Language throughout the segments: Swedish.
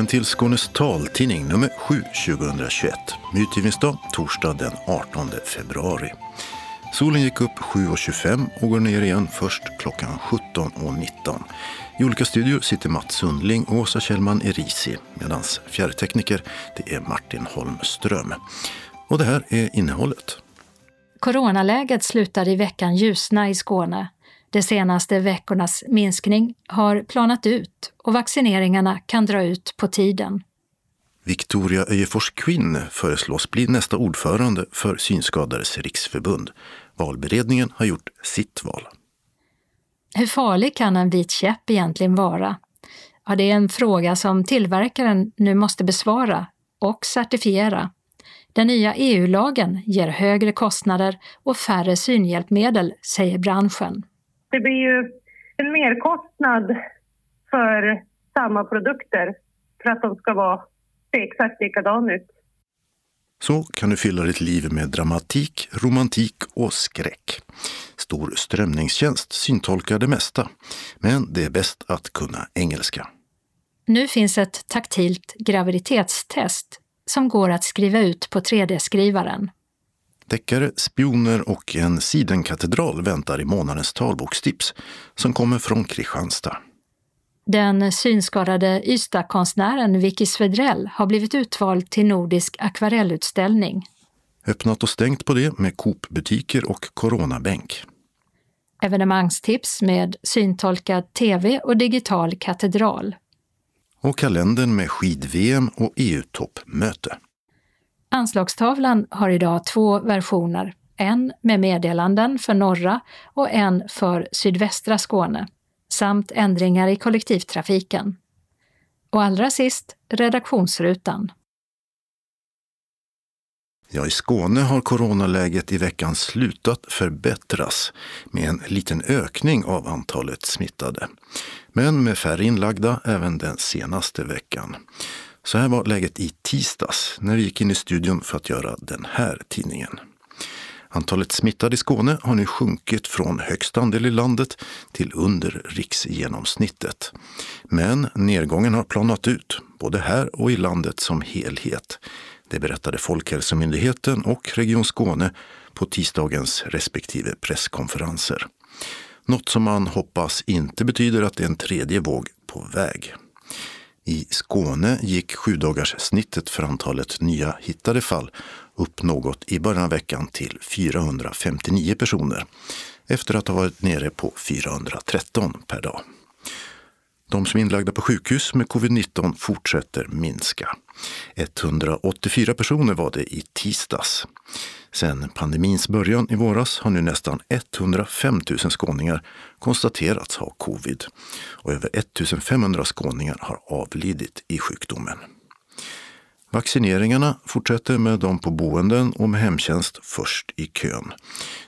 Välkommen till Skånes taltidning nummer 7 2021 med utgivningsdag torsdag den 18 februari. Solen gick upp 7.25 och går ner igen först klockan 17.19. I olika studior sitter Mats Sundling och Åsa Kjellman Erisi medan fjärrtekniker det är Martin Holmström. Och det här är innehållet. Coronaläget slutar i veckan ljusna i Skåne. De senaste veckornas minskning har planat ut och vaccineringarna kan dra ut på tiden. Victoria Öjefors Quinn föreslås bli nästa ordförande för Synskadades riksförbund. Valberedningen har gjort sitt val. Hur farlig kan en vit käpp egentligen vara? Ja, det är en fråga som tillverkaren nu måste besvara och certifiera. Den nya EU-lagen ger högre kostnader och färre synhjälpmedel, säger branschen. Det blir ju en merkostnad för samma produkter för att de ska vara se exakt likadana ut. Så kan du fylla ditt liv med dramatik, romantik och skräck. Stor strömningstjänst syntolkar det mesta, men det är bäst att kunna engelska. Nu finns ett taktilt graviditetstest som går att skriva ut på 3D-skrivaren. Deckare, spioner och en sidenkatedral väntar i månadens talbokstips som kommer från Kristianstad. Den synskadade Ystad-konstnären Vicky Svedrell har blivit utvald till Nordisk akvarellutställning. Öppnat och stängt på det med Coop-butiker och coronabänk. Evenemangstips med syntolkad tv och digital katedral. Och kalendern med skid-VM och EU-toppmöte. Anslagstavlan har idag två versioner, en med meddelanden för norra och en för sydvästra Skåne, samt ändringar i kollektivtrafiken. Och allra sist redaktionsrutan. Ja, i Skåne har coronaläget i veckan slutat förbättras med en liten ökning av antalet smittade. Men med färre inlagda även den senaste veckan. Så här var läget i tisdags när vi gick in i studion för att göra den här tidningen. Antalet smittade i Skåne har nu sjunkit från högst andel i landet till under riksgenomsnittet. Men nedgången har planat ut, både här och i landet som helhet. Det berättade Folkhälsomyndigheten och Region Skåne på tisdagens respektive presskonferenser. Något som man hoppas inte betyder att det är en tredje våg på väg. I Skåne gick sjudagarsnittet för antalet nya hittade fall upp något i början av veckan till 459 personer efter att ha varit nere på 413 per dag. De som är inlagda på sjukhus med covid-19 fortsätter minska. 184 personer var det i tisdags. Sedan pandemins början i våras har nu nästan 105 000 skåningar konstaterats ha covid och över 1500 skåningar har avlidit i sjukdomen. Vaccineringarna fortsätter med de på boenden och med hemtjänst först i kön.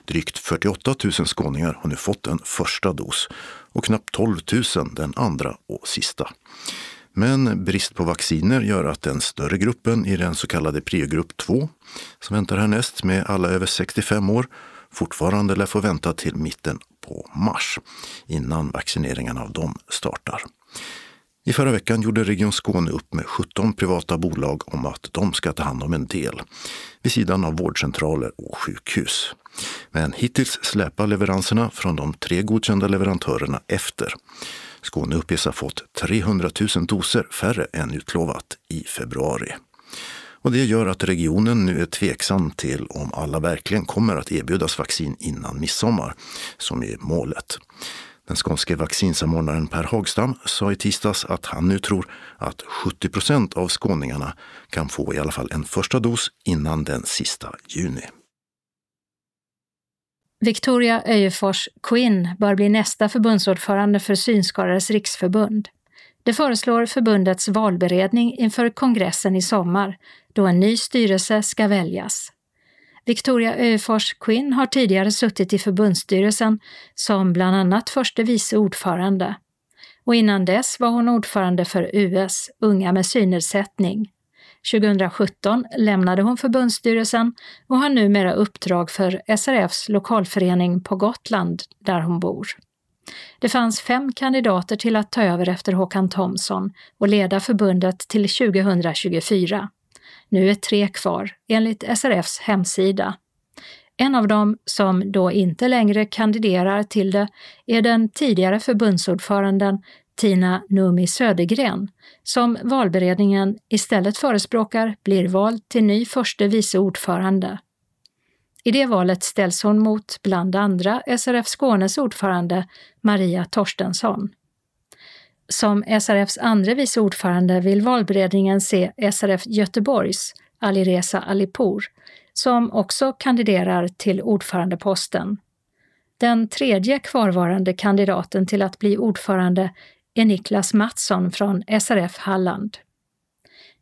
Drygt 48 000 skåningar har nu fått en första dos och knappt 12 000 den andra och sista. Men brist på vacciner gör att den större gruppen i den så kallade priogrupp 2, som väntar härnäst med alla över 65 år, fortfarande lär få vänta till mitten på mars innan vaccineringen av dem startar. I förra veckan gjorde Region Skåne upp med 17 privata bolag om att de ska ta hand om en del, vid sidan av vårdcentraler och sjukhus. Men hittills släpar leveranserna från de tre godkända leverantörerna efter. Skåne uppges ha fått 300 000 doser färre än utlovat i februari. Och det gör att regionen nu är tveksam till om alla verkligen kommer att erbjudas vaccin innan midsommar, som är målet. Den skånske vaccinsamordnaren Per Hagstam sa i tisdags att han nu tror att 70 procent av skåningarna kan få i alla fall en första dos innan den sista juni. Victoria Öjefors Quinn bör bli nästa förbundsordförande för Synskadades riksförbund. Det föreslår förbundets valberedning inför kongressen i sommar, då en ny styrelse ska väljas. Victoria Öjefors Quinn har tidigare suttit i förbundsstyrelsen som bland annat förste vice ordförande. Och innan dess var hon ordförande för US, Unga med synnedsättning. 2017 lämnade hon förbundsstyrelsen och har numera uppdrag för SRFs lokalförening på Gotland, där hon bor. Det fanns fem kandidater till att ta över efter Håkan Thomsson och leda förbundet till 2024. Nu är tre kvar, enligt SRFs hemsida. En av dem som då inte längre kandiderar till det är den tidigare förbundsordföranden Tina Numi Södergren, som valberedningen istället förespråkar blir vald till ny förste vice ordförande. I det valet ställs hon mot bland andra SRF Skånes ordförande Maria Torstensson. Som SRFs andre vice ordförande vill valberedningen se SRF Göteborgs Alireza Alipour, som också kandiderar till ordförandeposten. Den tredje kvarvarande kandidaten till att bli ordförande är Niklas Mattsson från SRF Halland.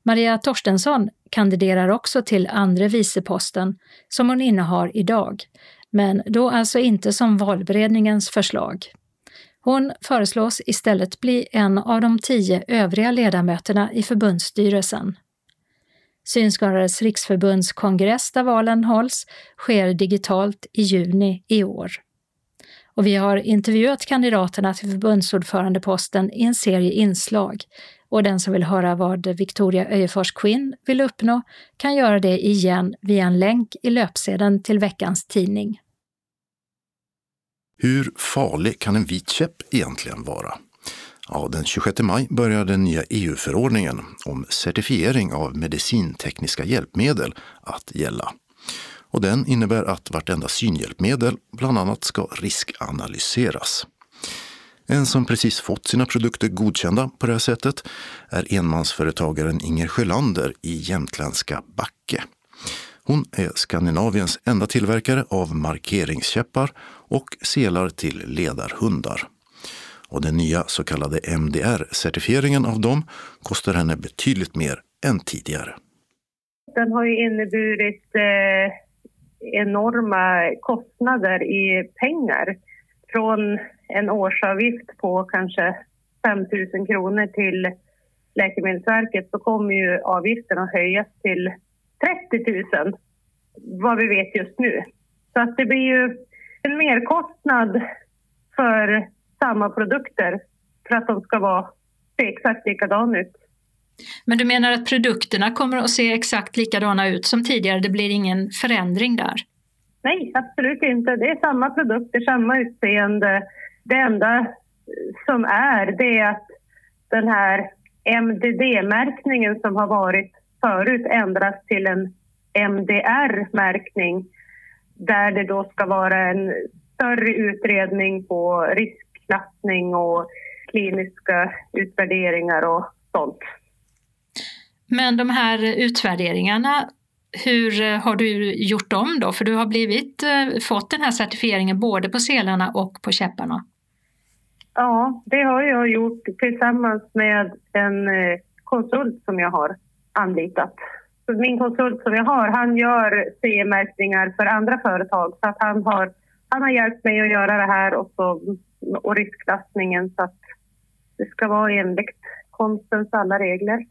Maria Torstensson kandiderar också till andre viceposten som hon innehar idag, men då alltså inte som valberedningens förslag. Hon föreslås istället bli en av de tio övriga ledamöterna i förbundsstyrelsen. Synskadades riksförbunds kongress där valen hålls sker digitalt i juni i år. Och vi har intervjuat kandidaterna till förbundsordförandeposten i en serie inslag och den som vill höra vad Victoria Öjefors Quinn vill uppnå kan göra det igen via en länk i löpsedeln till veckans tidning. Hur farlig kan en vit käpp egentligen vara? Ja, den 26 maj börjar den nya EU-förordningen om certifiering av medicintekniska hjälpmedel att gälla. Och den innebär att vartenda synhjälpmedel bland annat ska riskanalyseras. En som precis fått sina produkter godkända på det här sättet är enmansföretagaren Inger Sjölander i jämtländska Backe. Hon är Skandinaviens enda tillverkare av markeringskäppar och selar till ledarhundar. Och den nya så kallade MDR-certifieringen av dem kostar henne betydligt mer än tidigare. Den har ju inneburit eh, enorma kostnader i pengar. Från en årsavgift på kanske 5 000 kronor till Läkemedelsverket så kommer ju avgiften att höjas till 30 000 vad vi vet just nu. Så att det blir ju en merkostnad för samma produkter för att de ska vara, se exakt likadana ut. Men du menar att produkterna kommer att se exakt likadana ut som tidigare? Det blir ingen förändring där? Nej, absolut inte. Det är samma produkter, samma utseende. Det enda som är, det är att den här MDD-märkningen som har varit förut ändras till en MDR-märkning där det då ska vara en större utredning på riskklassning och kliniska utvärderingar och sånt. Men de här utvärderingarna, hur eh, har du gjort dem då? För du har blivit, eh, fått den här certifieringen både på selarna och på käpparna. Ja, det har jag gjort tillsammans med en eh, konsult som jag har anlitat. Så min konsult som jag har, han gör CE-märkningar för andra företag. Så att han, har, han har hjälpt mig att göra det här och, så, och riskklassningen så att det ska vara enligt konstens alla regler.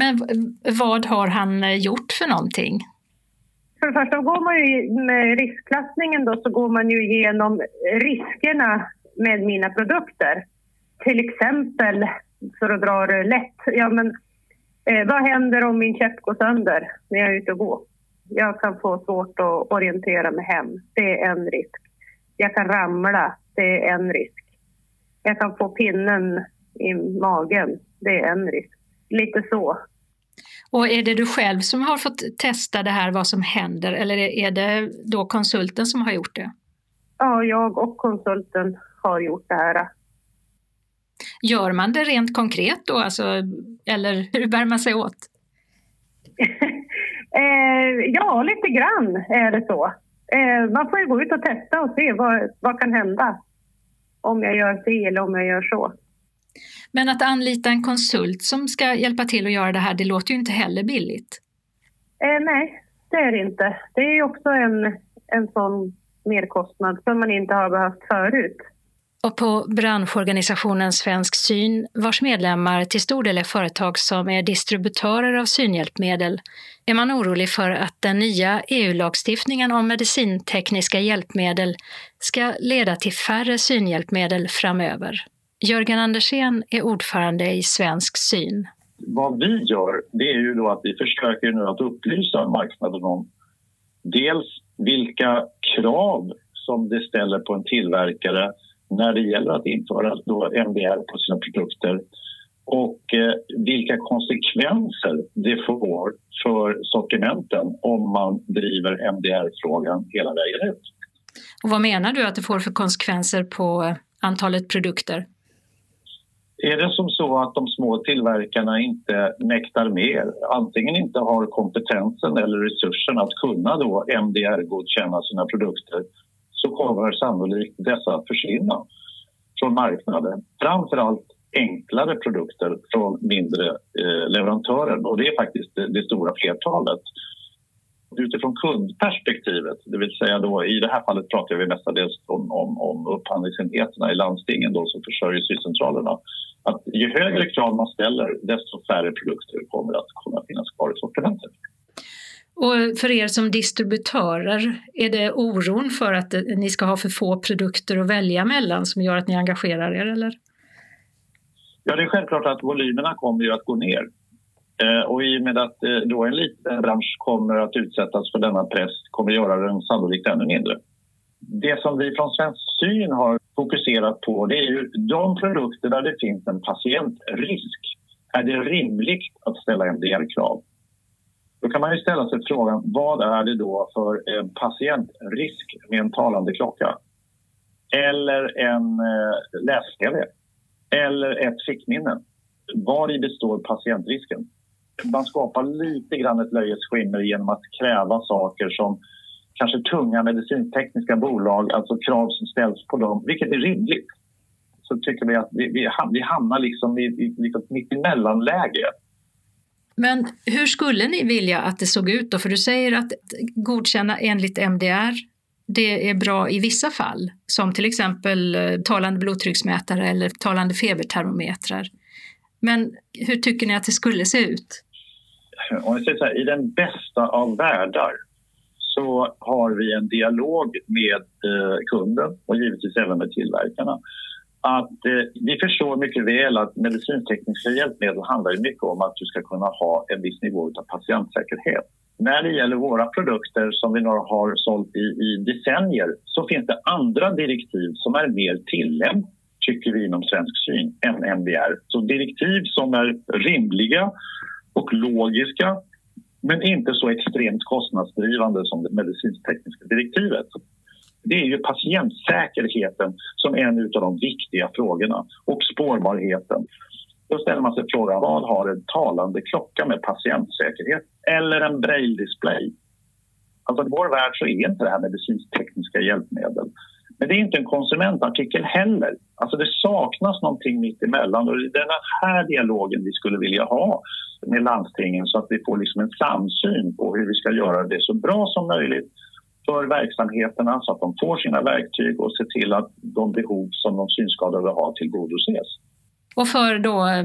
Men vad har han eh, gjort för någonting? För det första går man ju med riskklassningen då så går man ju igenom riskerna med mina produkter. Till exempel, för att dra det lätt, ja men eh, vad händer om min käpp går sönder när jag är ute och går? Jag kan få svårt att orientera mig hem. Det är en risk. Jag kan ramla. Det är en risk. Jag kan få pinnen i magen. Det är en risk. Lite så. Och är det du själv som har fått testa det här, vad som händer, eller är det då konsulten som har gjort det? Ja, jag och konsulten har gjort det här. Gör man det rent konkret då, alltså, eller hur bär man sig åt? eh, ja, lite grann är det så. Eh, man får ju gå ut och testa och se vad, vad kan hända om jag gör si eller om jag gör så. Men att anlita en konsult som ska hjälpa till att göra det här, det låter ju inte heller billigt. Eh, nej, det är det inte. Det är också en, en sån merkostnad som man inte har behövt förut. Och på branschorganisationen Svensk Syn, vars medlemmar till stor del är företag som är distributörer av synhjälpmedel, är man orolig för att den nya EU-lagstiftningen om medicintekniska hjälpmedel ska leda till färre synhjälpmedel framöver. Jörgen Andersén är ordförande i Svensk Syn. Vad vi gör det är ju då att vi försöker nu att upplysa marknaden om dels vilka krav som det ställer på en tillverkare när det gäller att införa då MDR på sina produkter och eh, vilka konsekvenser det får för sortimenten om man driver MDR-frågan hela vägen ut. Och vad menar du att det får för konsekvenser på eh, antalet produkter? Är det som så att de små tillverkarna inte mäktar med, antingen inte har kompetensen eller resursen att kunna då MDR-godkänna sina produkter så kommer sannolikt dessa försvinna från marknaden. Framförallt enklare produkter från mindre eh, leverantörer och det är faktiskt det, det stora flertalet. Utifrån kundperspektivet, det vill säga då i det här fallet pratar vi mestadels om, om, om upphandlingsenheterna i landstingen då som försörjer syscentralerna. Att ju högre krav man ställer desto färre produkter kommer att kunna finnas kvar i sortimentet. Och för er som distributörer, är det oron för att ni ska ha för få produkter att välja mellan som gör att ni engagerar er? Eller? Ja, det är självklart att volymerna kommer ju att gå ner. Eh, och i och med att eh, då en liten bransch kommer att utsättas för denna press kommer göra den sannolikt ännu mindre. Det som vi från Svensk Syn har fokuserat på det är ju de produkter där det finns en patientrisk. Är det rimligt att ställa MDR-krav? Då kan man ju ställa sig frågan vad är det då för en patientrisk med en talande klocka? Eller en eh, läs-tv? Eller ett fickminne? Var i består patientrisken? Man skapar lite grann ett löjets skimmer genom att kräva saker som kanske tunga medicintekniska bolag, alltså krav som ställs på dem, vilket är rimligt. Så tycker vi att vi, vi, vi hamnar liksom i, i, liksom mitt emellanläge men hur skulle ni vilja att det såg ut då? För du säger att godkänna enligt MDR, det är bra i vissa fall, som till exempel eh, talande blodtrycksmätare eller talande febertermometrar. Men hur tycker ni att det skulle se ut? Om jag säger så här, I den bästa av världar så har vi en dialog med eh, kunden och givetvis även med tillverkarna att eh, vi förstår mycket väl att medicintekniska hjälpmedel handlar mycket om att du ska kunna ha en viss nivå av patientsäkerhet. När det gäller våra produkter som vi nu har sålt i, i decennier så finns det andra direktiv som är mer tillämpliga, tycker vi inom Svensk Syn, än MDR. Så direktiv som är rimliga och logiska men inte så extremt kostnadsdrivande som det medicintekniska direktivet det är ju patientsäkerheten som är en av de viktiga frågorna och spårbarheten. Då ställer man sig frågan vad har en talande klocka med patientsäkerhet eller en braille-display? Alltså I vår värld så är inte det här medicintekniska hjälpmedel. Men det är inte en konsumentartikel heller. Alltså det saknas någonting mitt emellan och det är den här dialogen vi skulle vilja ha med landstingen så att vi får liksom en samsyn på hur vi ska göra det så bra som möjligt för verksamheterna så att de får sina verktyg och se till att de behov som de synskadade har tillgodoses. Och för då eh,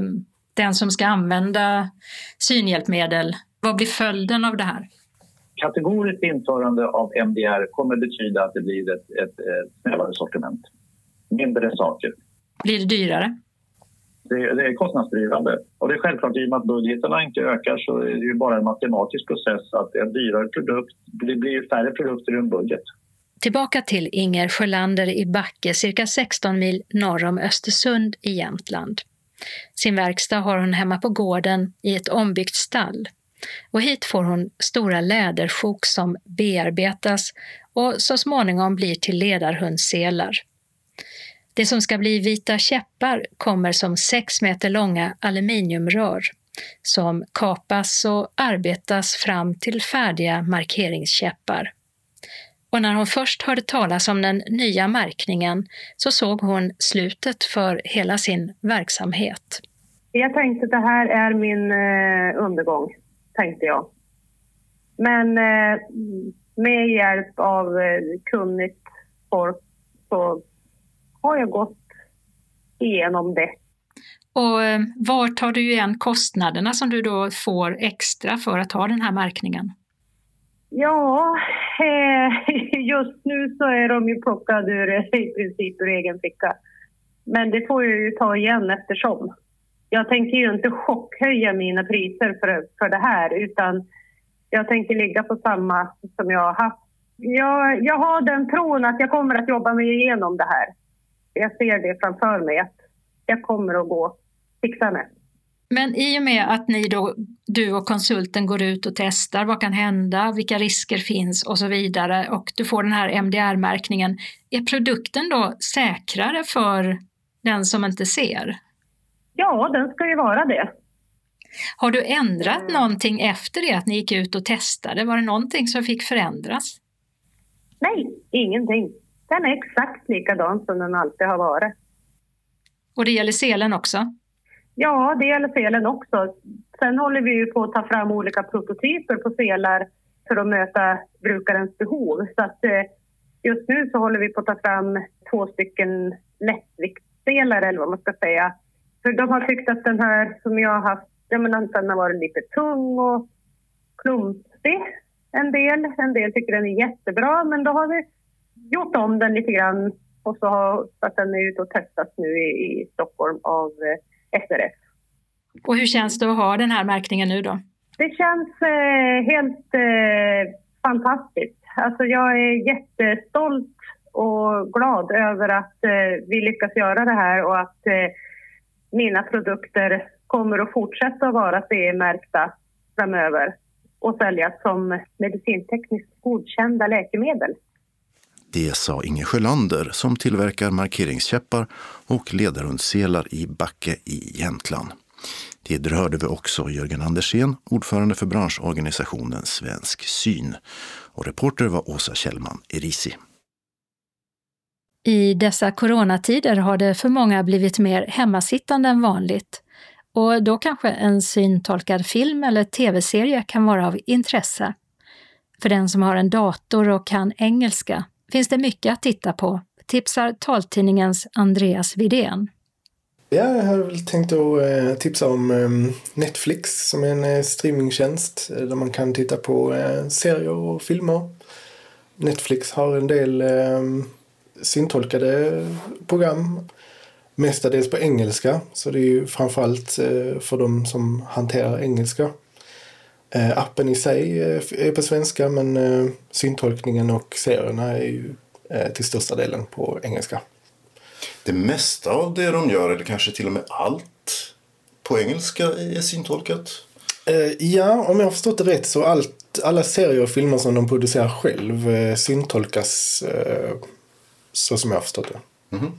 den som ska använda synhjälpmedel, vad blir följden av det här? Kategoriskt införande av MDR kommer betyda att det blir ett, ett, ett snävare sortiment. Mindre saker. Blir det dyrare? Det, det, är kostnadsdrivande. Och det är självklart, i och med att budgeterna inte ökar så är det ju bara en matematisk process att en dyrare produkt, det blir färre produkter i en budget. Tillbaka till Inger Sjölander i Backe, cirka 16 mil norr om Östersund i Jämtland. Sin verkstad har hon hemma på gården i ett ombyggt stall. Och hit får hon stora lädersjok som bearbetas och så småningom blir till ledarhundselar. Det som ska bli vita käppar kommer som sex meter långa aluminiumrör som kapas och arbetas fram till färdiga markeringskäppar. Och när hon först hörde talas om den nya märkningen så såg hon slutet för hela sin verksamhet. Jag tänkte att det här är min eh, undergång, tänkte jag. Men eh, med hjälp av eh, kunnigt folk så har jag gått igenom det. Och eh, var tar du igen kostnaderna som du då får extra för att ha den här märkningen? Ja, just nu så är de ju plockade ur, i princip ur egen ficka. Men det får jag ju ta igen eftersom. Jag tänker ju inte chockhöja mina priser för, för det här utan jag tänker ligga på samma som jag har haft. Jag, jag har den tron att jag kommer att jobba mig igenom det här. Jag ser det framför mig att jag kommer att gå fixa. Men i och med att ni då, du och konsulten går ut och testar vad kan hända, vilka risker finns och så vidare och du får den här MDR-märkningen, är produkten då säkrare för den som inte ser? Ja, den ska ju vara det. Har du ändrat mm. någonting efter det att ni gick ut och testade? Var det någonting som fick förändras? Nej, ingenting. Den är exakt likadan som den alltid har varit. Och det gäller selen också? Ja, det gäller selen också. Sen håller vi ju på att ta fram olika prototyper på selar för att möta brukarens behov. Så att eh, just nu så håller vi på att ta fram två stycken lättviktsselar eller vad man ska säga. För de har tyckt att den här som jag har haft, ja men den har varit lite tung och klumpig en del. En del tycker den är jättebra men då har vi gjort om den lite grann och så har, så att den är ute och testas nu i, i Stockholm av eh, SRF. Och hur känns det att ha den här märkningen nu då? Det känns eh, helt eh, fantastiskt. Alltså jag är jättestolt och glad över att eh, vi lyckas göra det här och att eh, mina produkter kommer att fortsätta att vara CE-märkta framöver och säljas som medicintekniskt godkända läkemedel. Det sa Inge Sjölander som tillverkar markeringskäppar och ledarhundsselar i Backe i Jämtland. Tidigare hörde vi också Jörgen Andersén, ordförande för branschorganisationen Svensk Syn. Och reporter var Åsa Kjellman Erisi. I dessa coronatider har det för många blivit mer hemmasittande än vanligt. Och då kanske en syntolkad film eller tv-serie kan vara av intresse. För den som har en dator och kan engelska finns det mycket att titta på, tipsar taltidningens Andreas Vidén. Ja, jag hade väl tänkt att eh, tipsa om ehm, Netflix som är en eh, streamingtjänst eh, där man kan titta på serier och filmer. Netflix har en del ehm, syntolkade program. Mestadels på engelska, så det är ju framförallt för de som hanterar engelska. Appen i sig är på svenska men syntolkningen och serierna är ju till största delen på engelska det mesta av det de gör, eller kanske till och med allt, på engelska är syntolkat? Eh, ja, om jag har förstått det rätt så allt, alla serier och filmer som de producerar själv eh, syntolkas eh, så som jag har förstått det. Mm.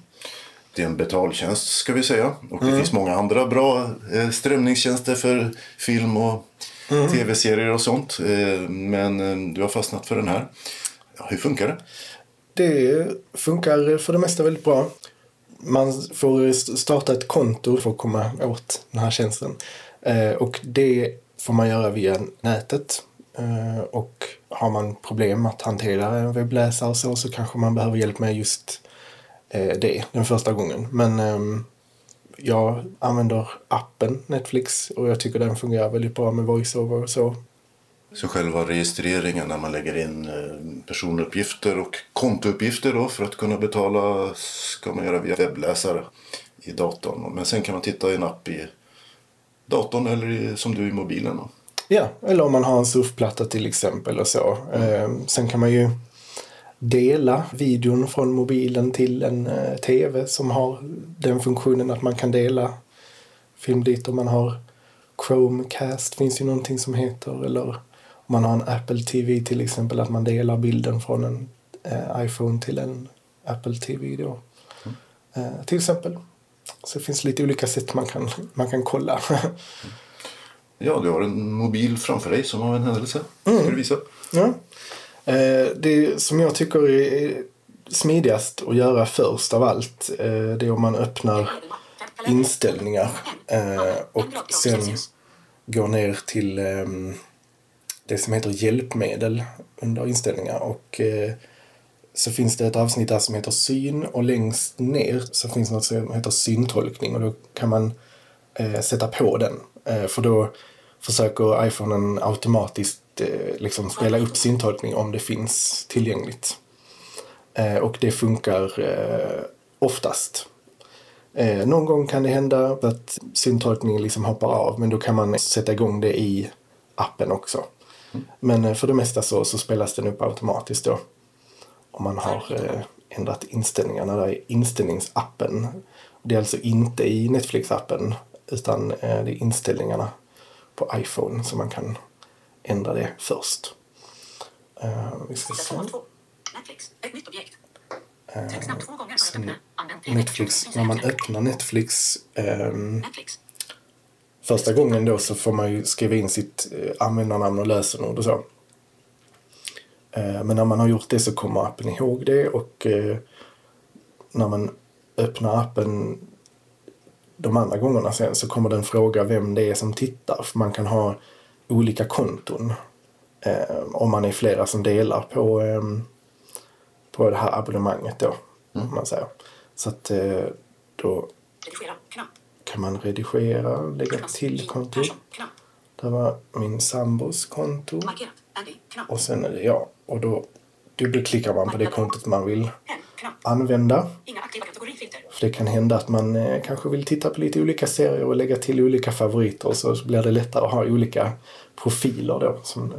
Det är en betaltjänst ska vi säga. Och det mm. finns många andra bra eh, strömningstjänster för film och mm. tv-serier och sånt. Eh, men eh, du har fastnat för den här. Ja, hur funkar det? Det funkar för det mesta väldigt bra man får starta ett konto för att komma åt den här tjänsten. Eh, och det får man göra via nätet. Eh, och har man problem att hantera en webbläsare och så, så kanske man behöver hjälp med just eh, det den första gången. Men ehm, jag använder appen Netflix och jag tycker den fungerar väldigt bra med voiceover och så. Så själva registreringen när man lägger in eh, personuppgifter och kontouppgifter då för att kunna betala ska man göra via webbläsare i datorn. Men sen kan man titta i en app i datorn eller i, som du i mobilen. Då. Ja, eller om man har en surfplatta till exempel och så. Mm. sen kan man ju dela videon från mobilen till en eh, tv som har den funktionen att man kan dela film dit om man har Chromecast finns ju någonting som heter eller om man har en Apple TV till exempel, att man delar bilden från en eh, iPhone till en Apple TV då. Mm. Eh, till exempel. Så det finns lite olika sätt man kan, man kan kolla. ja, du har en mobil framför dig som av en händelse. Mm. Ska du visa? Ja. Eh, det som jag tycker är smidigast att göra först av allt, eh, det är om man öppnar inställningar eh, och sen går ner till ehm, det som heter hjälpmedel under inställningar och så finns det ett avsnitt där som heter syn och längst ner så finns något som heter syntolkning och då kan man sätta på den. Eh, för då försöker iPhonen automatiskt eh, liksom spela upp syntolkning om det finns tillgängligt. Eh, och det funkar oftast. Någon gång kan det hända att syntolkningen liksom hoppar av men då kan man sätta igång det i appen också. Men för det mesta så, så spelas den upp automatiskt då. Om man har ändrat inställningarna där i inställningsappen. Det är alltså inte i Netflix-appen utan eh, det är inställningarna på iPhone som man kan ändra det först. Eh, vi ska se. Netflix. Ett nytt objekt. Eh, Tryck snabbt två gånger för att sen öppna. Använd tre Netflix, när man öppnar Netflix ehm, Netflix. Första gången då så får man ju skriva in sitt eh, användarnamn och lösenord och så. Eh, men när man har gjort det så kommer appen ihåg det och eh, när man öppnar appen de andra gångerna sen så kommer den fråga vem det är som tittar. För man kan ha olika konton eh, om man är flera som delar på, eh, på det här abonnemanget då. Om man säger. Så att eh, då Redigera. Kan man redigera, lägga till konto. Det var min sambos konto. Markerat. Andy. Knapp. Och sen är det jag. Och då dubbelklickar man på det kontot man vill använda. För det kan hända att man eh, kanske vill titta på lite olika serier och lägga till olika favoriter. Så blir det lättare att ha olika profiler då. Som det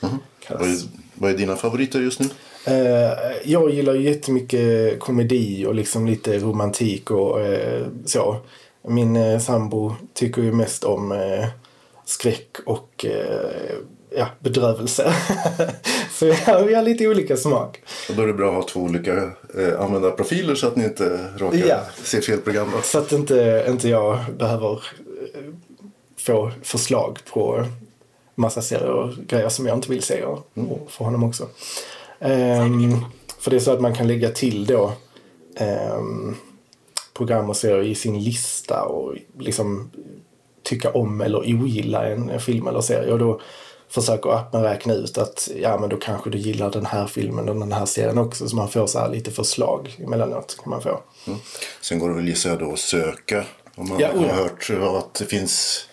Vad kallas. är, vad är dina favoriter just nu? Eh, jag gillar ju jättemycket komedi och liksom lite romantik och så. Min sambo tycker ju mest om skräck och ja, bedrövelse. så vi har, lite olika smak. Och då är det bra att ha två olika eh, användarprofiler så att ni inte råkar Ja. se fel program. Så att inte, inte jag behöver eh, få förslag på massa serier och grejer som jag inte vill se. Och, och för honom också. Ehm, för det är så att man kan lägga till då ehm, program och serier i sin lista och liksom tycka om eller ogilla en, en film eller serie. Och då försöker appen räkna ut att ja, men då kanske du gillar den här filmen och den här serien också. Så man får så här lite förslag emellanåt. Kan man få. Sen går det väl gissar jag då att söka. Om man Ja, oh har ja. hört att det finns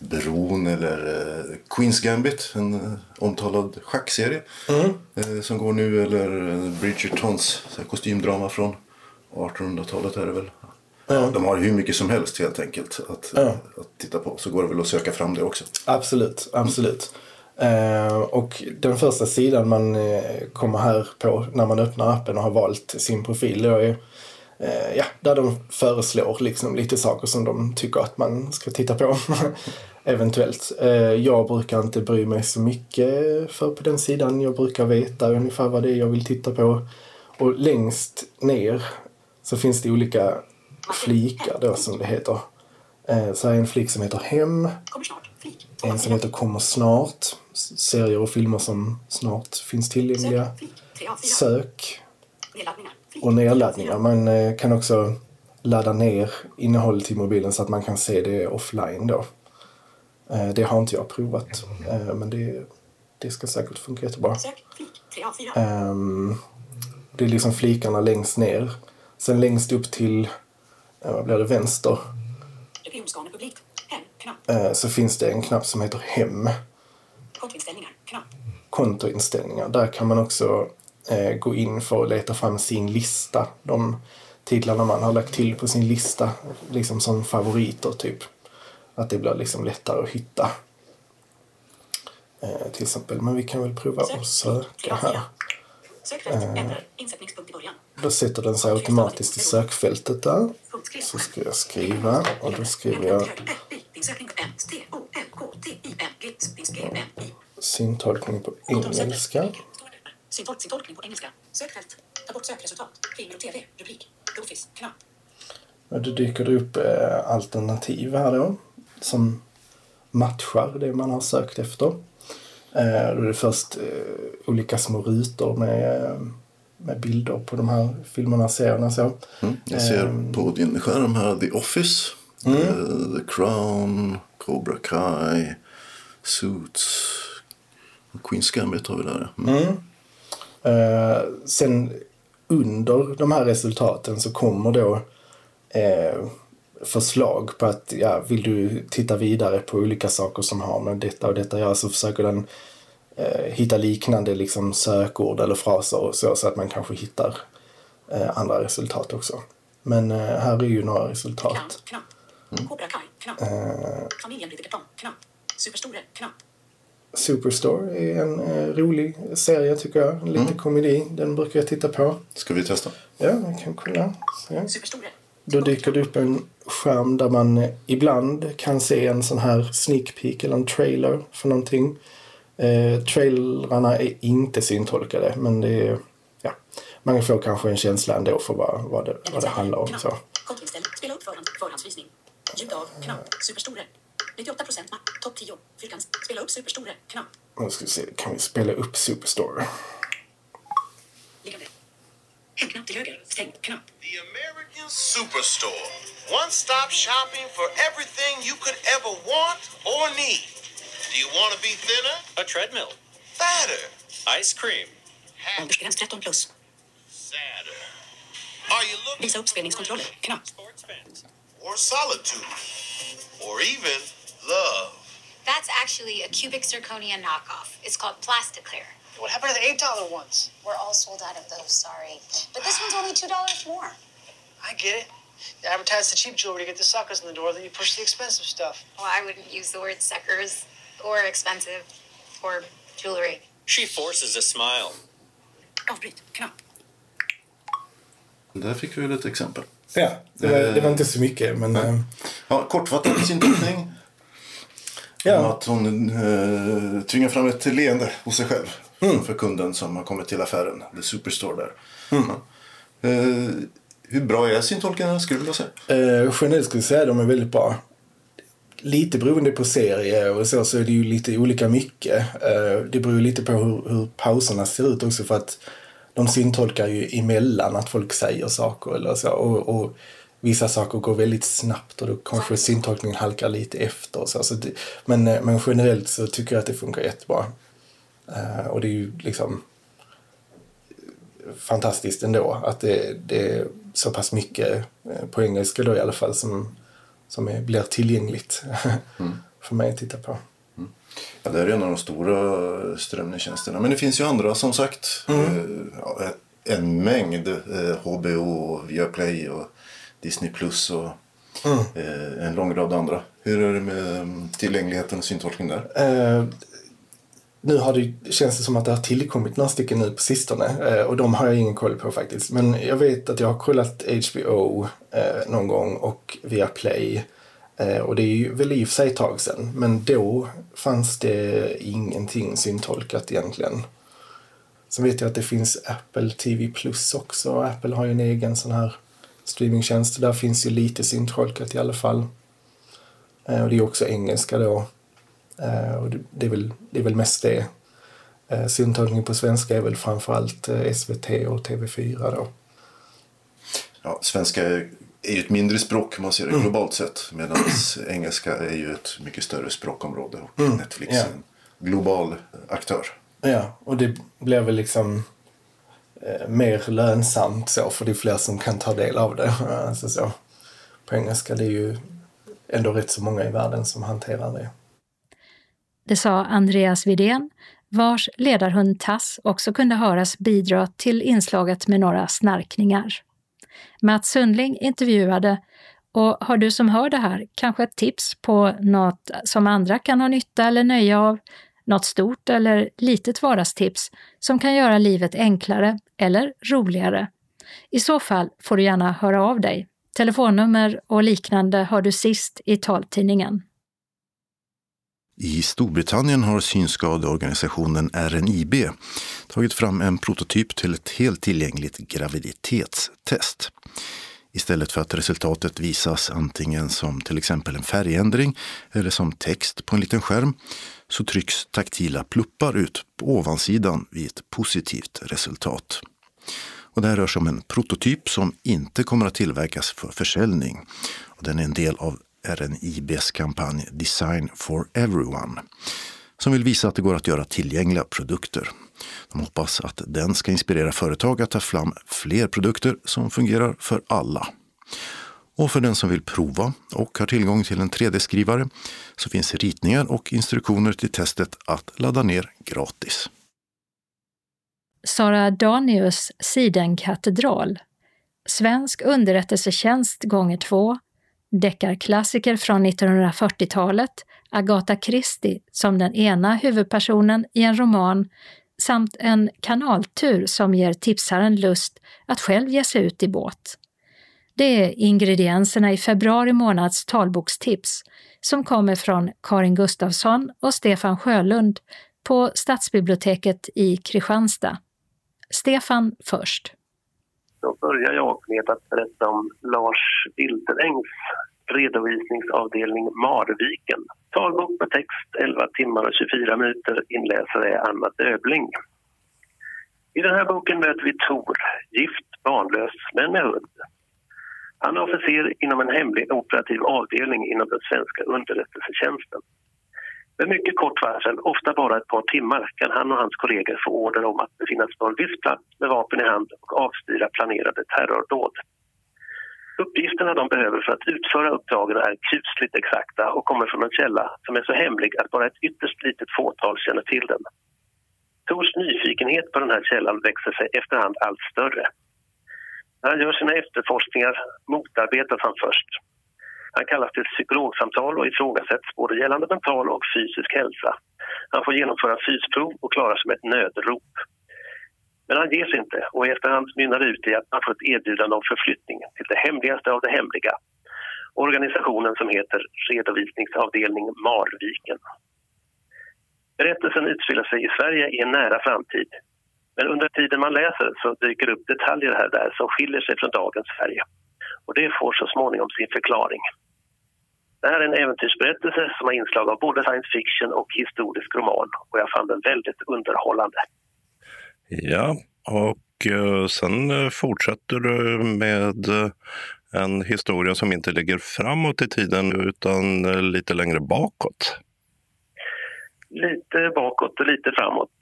Bron eller eh, Queens Gambit, en eh, omtalad schackserie Mm. eh, som går nu. Eller Bridgertons kostymdrama från 1800-talet är det väl. Ja. De har hur mycket som helst helt enkelt att, Ja. att titta på. Så går det väl att söka fram det också. Absolut, absolut. Eh, och den första sidan man eh, kommer här på när man öppnar appen och har valt sin profil då är eh, ja, där de föreslår liksom lite saker som de tycker att man ska titta på. Eventuellt. Jag brukar inte bry mig så mycket för på den sidan. Jag brukar veta ungefär vad det är jag vill titta på. Och längst ner så finns det olika flikar då som det heter. Så här är en flik som heter Hem. Kommer snart. En som heter Kommer snart. Serier och filmer som snart finns tillgängliga. Sök. Flik. 3 av 4. Sök Nedladdningar. Flik. och nedladdningar. Man eh, kan också ladda ner innehållet i mobilen så att man kan se det offline då. Eh, Det har inte jag provat. eh, Men det, det ska säkert funka jättebra. Sök. Flik. 3 av 4. Ehm, Det är liksom flikarna längst ner. Sen längst upp till, vad blir det, vänster. Publikt. Knapp. eh, Så finns det en knapp som heter Hem. Kontoinställningar. Knapp. kontoinställningar. Där kan man också eh, gå in för att leta fram sin lista. De titlarna man har lagt till på sin lista, liksom som favoriter typ. Att det blir liksom lättare att hitta. Eh, till exempel, men vi kan väl prova att söka här. Början. Då sätter den sig automatiskt i sökfältet där. Så ska jag skriva och då skriver jag sökning M. T. O. L. K. T. I. N. G. Spins. G. M. I. syntolkning på engelska. Syntolk, syntolkning på engelska. Sökfält. Ta bort sökresultat. Filmer och TV. Rubrik. Goofies. Knapp. Och då dyker det upp alternativ här då. Som matchar det man har sökt efter. Eh, då är det först olika små rutor med, med bilder på de här filmerna och serierna. Så. Mm. Jag ser Ehm. på din skärm här The Office, Mm. eh, The Crown, Cobra Kai, Suits. Queens Gambit har vi där. Mm. Eh, sen under de här resultaten så kommer då eh, förslag på att ja, vill du titta vidare på olika saker som har med detta och detta att göra så försöker den eh, hitta liknande liksom, sökord eller fraser och så, så att man kanske hittar eh, andra resultat också. Men eh, här är ju några resultat. Kant, knapp. Kobra Kai, knapp. Familjen blir kartong, knapp. Superstore, knapp. Superstore är en eh, rolig serie tycker jag. Lite komedi. Den brukar jag titta på. Ska vi testa? Ja, vi kan kolla. Superstore. Då dyker det upp en skärm där man eh, ibland kan se en sån här sneak peek eller en trailer för någonting. Eh, trailrarna är inte syntolkade men det är, ja, man får kanske en känsla ändå för vad, vad, det, vad det handlar om. Så. Spela upp förhand, förhandsvisning. Ljud av, knapp. Superstore. 98 procent. Topp 10. Fyrkant. Spela upp Superstore, knapp. Nu ska vi se, kan vi spela upp Superstore? Liggande. Hemknapp till höger. Stäng, knapp. The American Superstore. One stop shopping for everything you could ever want or need. Do you want to be thinner? A treadmill. Fatter? Ice cream. Happy? Åldersgräns 13 plus. Sadder? Are you looking Visa uppspelningskontroller, knapp. Sports fans. for solitude? Or even love? That's actually a cubic zirconia knockoff. It's called Plasticlear. What happened to the eight dollar ones? We're all sold out of those, sorry. But this one's only two dollars more. I get it. You advertise the cheap jewelry to get the suckers in the door, then you push the expensive stuff. Well, I wouldn't use the word suckers or expensive or jewelry. She forces a smile. Avbryt, knapp. Där fick vi väl ett exempel. Ja, det var, det var inte så mycket men eh, Ja, kortfattat sin tolkning. Om ja, Att hon eh, tvingar fram ett leende hos sig själv. För kunden som har kommit till affären. The Superstore där. Ja. Eh, hur bra är syntolkarna skulle du vilja säga? eh, generellt skulle jag säga att de är väldigt bra. Lite beroende på serie och så, så är det ju lite olika mycket. Eh, det beror lite på hur, hur pauserna ser ut också för att de syntolkar ju emellan att folk säger saker eller så. Och, och vissa saker går väldigt snabbt och då kanske syntolkningen halkar lite efter. Och så. Så det, men, eh, men generellt så tycker jag att det funkar jättebra. Eh, och det är ju liksom fantastiskt ändå att det, det är så pass mycket eh, på engelska då i alla fall som, som är, blir tillgängligt för mig att titta på. Ja, det är en av de stora strömningstjänsterna. Men det finns ju andra som sagt. Eh, ja, en mängd. Eh, HBO, och Viaplay och Disney Plus och eh, en lång rad andra. Hur är det med mm, tillgängligheten och syntolkning där? Eh, nu har det, känns det som att det har tillkommit några stycken nu på sistone eh, och de har jag ingen koll på faktiskt. Men jag vet att jag har kollat HBO eh, någon gång och Viaplay eh, Eh, och det är ju väl i och för sig ett tag sedan. Men då fanns det ingenting syntolkat egentligen. Sen vet jag att det finns Apple TV Plus också. Apple har ju en egen sån här streamingtjänst. Där finns ju lite syntolkat i alla fall. Eh, och det är också engelska då. Eh, och det, är väl, det är väl mest det. Syntolkning på svenska är väl framförallt SVT och TV4 då. Ja, svenska är ju ett mindre språk om man ser det globalt sett. Medan engelska är ju ett mycket större språkområde. Och Netflix ja. är en global aktör. Ja, och det blir väl liksom eh, mer lönsamt så för det är fler som kan ta del av det. Alltså så. På engelska det är ju ändå rätt så många i världen som hanterar det. Det sa Andreas Widén, vars ledarhund Tass också kunde höras bidra till inslaget med några snarkningar. Mats Sundling intervjuade och har du som hör det här kanske ett tips på något som andra kan ha nytta eller nöje av, något stort eller litet vardagstips som kan göra livet enklare eller roligare? I så fall får du gärna höra av dig. Telefonnummer och liknande har du sist i taltidningen. I Storbritannien har synskadeorganisationen RNIB tagit fram en prototyp till ett helt tillgängligt graviditetstest. Istället för att resultatet visas antingen som till exempel en färgändring eller som text på en liten skärm så trycks taktila pluppar ut på ovansidan vid ett positivt resultat. Och det här rör sig om en prototyp som inte kommer att tillverkas för försäljning. Och den är en del av är en IBS-kampanj, Design for Everyone. som vill visa att det går att göra tillgängliga produkter. De hoppas att den ska inspirera företag att ta fram fler produkter som fungerar för alla. Och för den som vill prova och har tillgång till en 3D-skrivare så finns ritningar och instruktioner till testet att ladda ner gratis. Sara Danius Sidenkatedral Svensk underrättelsetjänst gånger två deckarklassiker från 1940-talet, Agatha Christie som den ena huvudpersonen i en roman samt en kanaltur som ger tipsaren lust att själv ge sig ut i båt. Det är ingredienserna i februari månads talbokstips som kommer från Karin Gustafsson och Stefan Sjölund på Stadsbiblioteket i Kristianstad. Stefan först. Då börjar jag med att berätta om Lars Wilderängs redovisningsavdelning Marviken. Talbok med text 11 timmar och 24 minuter. Inläsare är Anna Döbling. I den här boken möter vi Tor, gift, barnlös men med hund. Han är officer inom en hemlig operativ avdelning inom den svenska underrättelsetjänsten. Med mycket kort varsel, ofta bara ett par timmar, kan han och hans kollegor få order om att befinna sig på en viss plats med vapen i hand och avstyra planerade terrordåd. Uppgifterna de behöver för att utföra uppdragen är kusligt exakta och kommer från en källa som är så hemlig att bara ett ytterst litet fåtal känner till den. Tors nyfikenhet på den här källan växer sig efterhand allt större. När han gör sina efterforskningar motarbetas han först. Han kallas till psykologsamtal och ifrågasätts både gällande mental och fysisk hälsa. Han får genomföra fysprov och klarar sig med ett nödrop. Men han ger sig inte och i efterhand mynnar ut i att han får ett erbjudande om förflyttning till det hemligaste av det hemliga. Organisationen som heter Redovisningsavdelning Marviken. Berättelsen utspelar sig i Sverige i en nära framtid. Men under tiden man läser så dyker upp detaljer här där som skiljer sig från dagens Sverige. Och det får så småningom sin förklaring. Det här är en äventyrsberättelse som har inslag av både science fiction och historisk roman och jag fann den väldigt underhållande. Ja, och eh, sen eh, fortsätter du med eh, en historia som inte ligger framåt i tiden utan lite längre bakåt. Lite bakåt och lite framåt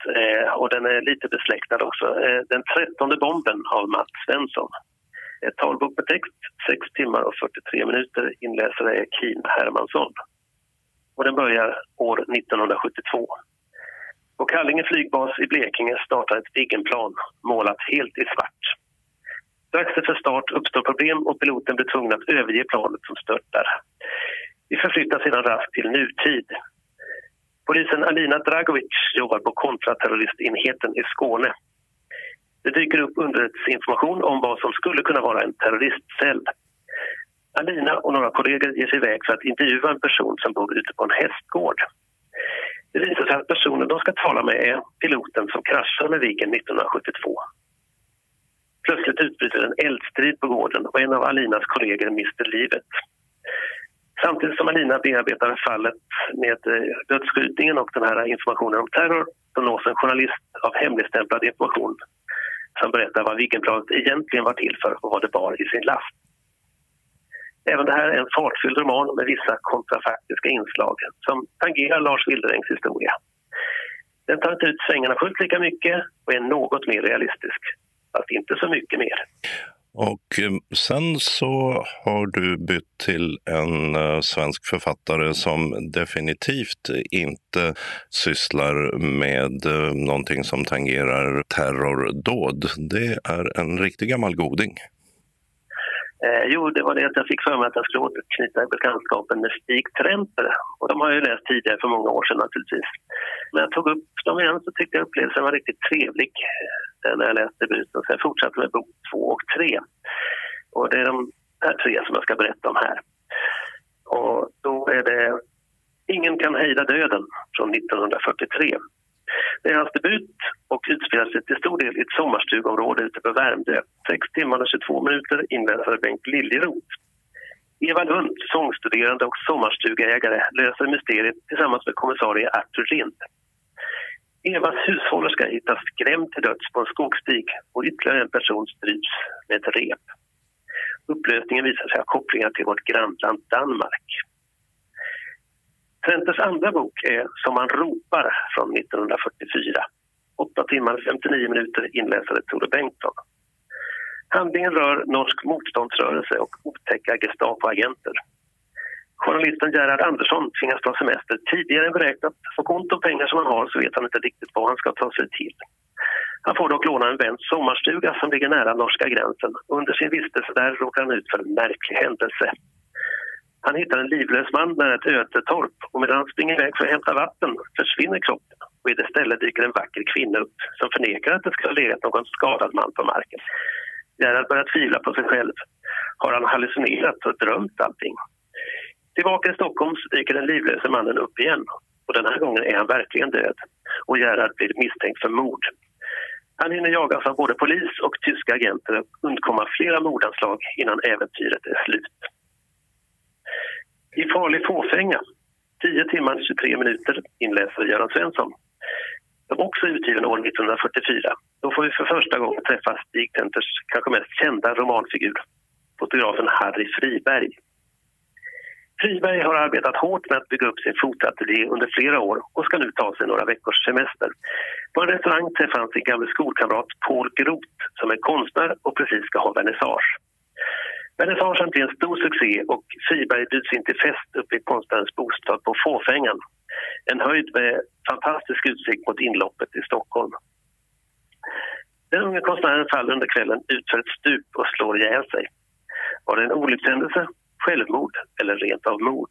och den är lite besläktad också. Den trettonde bomben av Mats Svensson. Ett talbok med text, 6 timmar och 43 minuter. Inläsare är Kim Hermansson. Och den börjar år 1972. På Kallinge flygbas i Blekinge startar ett Viggenplan målat helt i svart. Strax efter start uppstår problem och piloten blir tvungen att överge planet som störtar. Vi förflyttar sedan raskt till nutid. Polisen Alina Dragovic jobbar på kontraterroristenheten i Skåne. Det dyker upp underrättelseinformation om vad som skulle kunna vara en terroristcell. Alina och några kollegor ger sig iväg för att intervjua en person som bor ute på en hästgård. Det visar sig att personen de ska tala med är piloten som kraschade med Viggen 1972. Plötsligt utbryter en eldstrid på gården och en av Alinas kollegor mister livet. Samtidigt som Alina bearbetar fallet med eh, dödsskjutningen och den här informationen om terror så nås en journalist av hemligstämplad information som berättar vad Viggenplanet egentligen var till för och vad det bar i sin last. Även det här är en fartfylld roman med vissa kontrafaktiska inslag som tangerar Lars Wilderängs historia. Den tar inte ut svängarna fullt lika mycket och är något mer realistisk, fast inte så mycket mer. Och eh, sen så har du bytt till en eh, svensk författare som definitivt inte sysslar med eh, någonting som tangerar terrordåd. Det är en riktig gammal goding. Eh, jo, det var det att jag fick för mig att jag skulle återknyta bekantskapen med Stig Tremper. Och de har jag ju läst tidigare för många år sedan naturligtvis. När jag tog upp dem igen så tyckte jag upplevelsen var riktigt trevlig när jag läste debuten. Så jag fortsatte med bok två och tre. Och det är de här tre som jag ska berätta om här. Och då är det Ingen kan hejda döden från 1943. Det är hans debut och utspelar sig till stor del i ett sommarstugområde ute på Värmdö. 6 timmar och 22 minuter inläsare Bengt Liljeroth. Eva Lund, sångstuderande och sommarstugägare, löser mysteriet tillsammans med kommissarie Arthur Lind. Evas hushållerska hittas skrämd till döds på en skogsstig och ytterligare en person stryps med ett rep. Upplösningen visar sig ha kopplingar till vårt grannland Danmark. Trenters andra bok är Som man ropar från 1944. 8 timmar 59 minuter inläsare Tore Bengtsson. Handlingen rör norsk motståndsrörelse och otäcka Gestapo-agenter. Journalisten Gerhard Andersson tvingas ta semester tidigare än beräknat. Och ont om pengar som han har så vet han inte riktigt vad han ska ta sig till. Han får dock låna en väns sommarstuga som ligger nära norska gränsen. Under sin vistelse där råkar han ut för en märklig händelse. Han hittar en livlös man nära ett ötetorp och medan han springer iväg för att hämta vatten försvinner kroppen och i det stället dyker en vacker kvinna upp som förnekar att det ska ha legat någon skadad man på marken. Gerhard börjar tvivla på sig själv. Har han hallucinerat och drömt allting? Tillbaka i Stockholm dyker den livlöse mannen upp igen och den här gången är han verkligen död och Gerhard blir misstänkt för mord. Han hinner jagas av både polis och tyska agenter och undkomma flera mordanslag innan äventyret är slut. I farlig fåfänga, 10 timmar 23 minuter, inläser Göran Svensson. Också utgiven år 1944. Då får vi för första gången träffa Stig Tenters kanske mest kända romanfigur, fotografen Harry Friberg. Friberg har arbetat hårt med att bygga upp sin fotateljé under flera år och ska nu ta sig några veckors semester. På en restaurang träffar han sin gamle skolkamrat Paul Groth som är konstnär och precis ska ha vernissage. Vernissagen blir en stor succé och Friberg bjuds in till fest uppe i konstnärens bostad på Fåfängan. En höjd med fantastisk utsikt mot inloppet i Stockholm. Den unge konstnären faller under kvällen ut för ett stup och slår ihjäl sig. Var det en olyckshändelse, självmord eller rent av mord?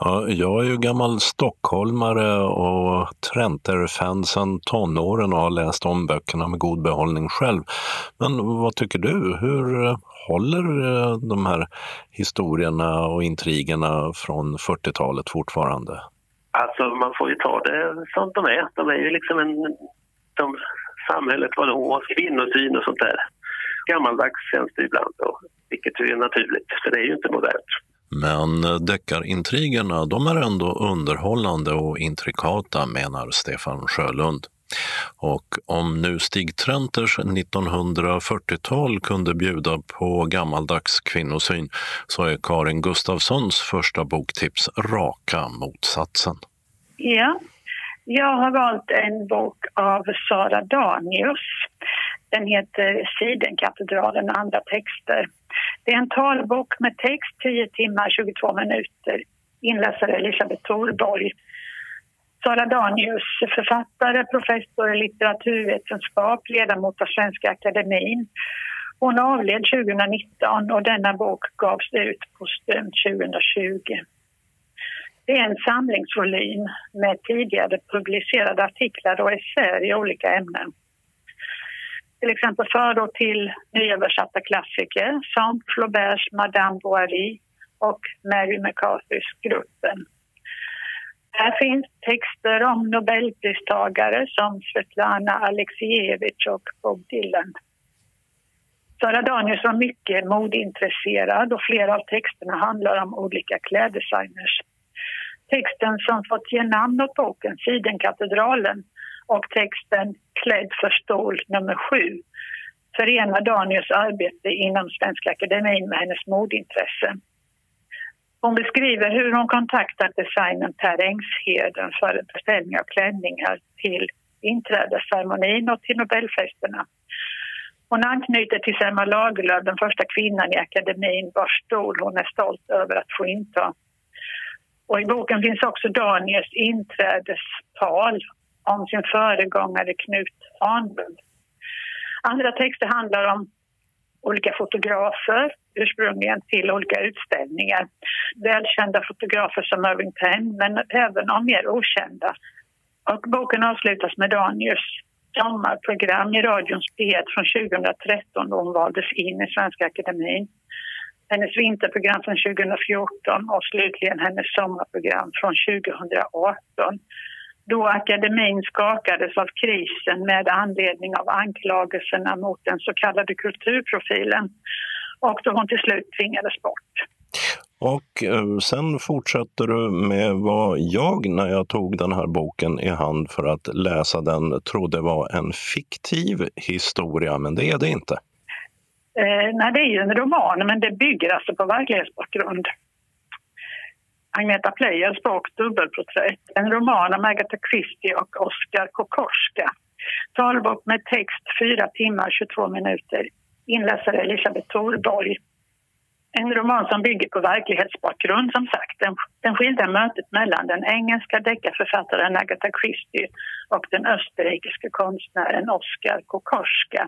Ja, jag är ju gammal stockholmare och Trenter-fan sedan tonåren och har läst om böckerna med god behållning själv. Men vad tycker du? Hur eh, håller eh, de här historierna och intrigerna från 40-talet fortfarande? Alltså man får ju ta det som de är. De är ju liksom en... De, samhället var då, kvinnosyn och sånt där. Gammaldags känns det ibland, då, vilket är naturligt, för det är ju inte modernt. Men eh, deckarintrigerna, de är ändå underhållande och intrikata, menar Stefan Sjölund. Och om nu Stig Trenters 1940-tal kunde bjuda på gammaldags kvinnosyn så är Karin Gustafssons första boktips raka motsatsen. Ja, jag har valt en bok av Sara Danius. Den heter Sidenkatedralen och andra texter. Det är en talbok med text 10 timmar 22 minuter. Inläsare Elisabeth Thorborg. Sara Danius, författare, professor i litteraturvetenskap, ledamot av Svenska Akademin. Hon avled 2019 och denna bok gavs ut postumt 2020. Det är en samlingsvolym med tidigare publicerade artiklar och essäer i olika ämnen. Till exempel förord till nyöversatta klassiker som Flauberts Madame Bovary och Mary McCarthys Gruppen. Här finns texter om nobelpristagare som Svetlana Aleksijevitj och Bob Dylan. Sara Danielsson var mycket modintresserad och flera av texterna handlar om olika kläddesigners. Texten som fått ge namn åt boken, Sidenkatedralen, och texten Klädd för stål nummer sju förenar Daniels arbete inom Svenska Akademin med hennes modintresse. Hon beskriver hur hon kontaktat designern Per Engsheden för en beställning av klänningar till inträdesceremonin och till Nobelfesterna. Hon anknyter till Selma Lagerlöf, den första kvinnan i akademin vars stol hon är stolt över att få inta. Och I boken finns också Daniels inträdestal om sin föregångare Knut Ahnlund. Andra texter handlar om olika fotografer, ursprungligen till olika utställningar. Välkända fotografer som Irving Penn, men även om mer okända. Och boken avslutas med Danius sommarprogram i radions P1 från 2013 då hon valdes in i Svenska Akademin. Hennes vinterprogram från 2014 och slutligen hennes sommarprogram från 2018 då akademin skakades av krisen med anledning av anklagelserna mot den så kallade kulturprofilen och då hon till slut tvingades bort. Och eh, sen fortsätter du med vad jag, när jag tog den här boken i hand för att läsa den, trodde var en fiktiv historia, men det är det inte. Eh, nej, det är ju en roman, men det bygger alltså på verklighetsbakgrund. Agneta Pleijels bok Dubbelporträtt, en roman om Agatha Christie och Oskar Kokorska. Talbok med text 4 timmar 22 minuter. Inläsare Elisabeth Thorborg. En roman som bygger på verklighetsbakgrund som sagt. Den, den skildrar mötet mellan den engelska deckarförfattaren Agatha Christie och den österrikiske konstnären Oskar Kokorska.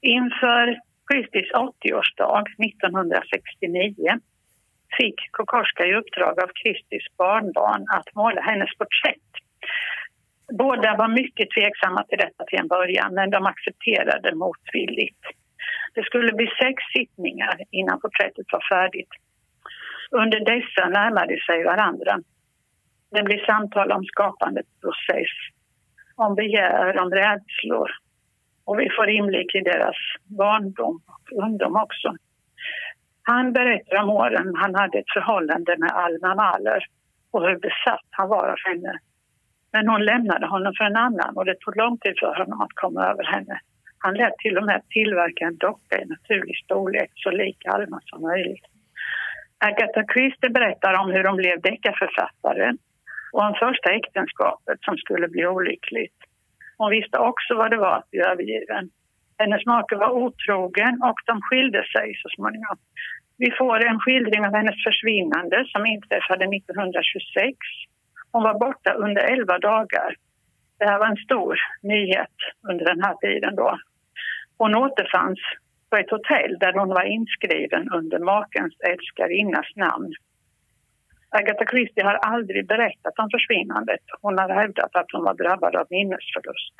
Inför Christies 80-årsdag 1969 fick Kokorska i uppdrag av Kristis barnbarn att måla hennes porträtt. Båda var mycket tveksamma till detta till en början, men de accepterade motvilligt. Det skulle bli sex sittningar innan porträttet var färdigt. Under dessa närmade sig varandra. Det blir samtal om skapandets process, om begär, om rädslor. Och vi får inblick i deras barndom och ungdom också. Han berättar om åren han hade ett förhållande med Alma Mahler och hur besatt han var av henne. Men hon lämnade honom för en annan och det tog lång tid för honom att komma över henne. Han lät till och med tillverka en docka i naturlig storlek så lik Alma som möjligt. Agatha Christie berättar om hur de blev deckarförfattare och om första äktenskapet som skulle bli olyckligt. Hon visste också vad det var att bli övergiven. Hennes make var otrogen och de skilde sig så småningom. Vi får en skildring av hennes försvinnande som inträffade 1926. Hon var borta under 11 dagar. Det här var en stor nyhet under den här tiden då. Hon återfanns på ett hotell där hon var inskriven under makens älskarinnas namn. Agatha Christie har aldrig berättat om försvinnandet. Hon har hävdat att hon var drabbad av minnesförlust.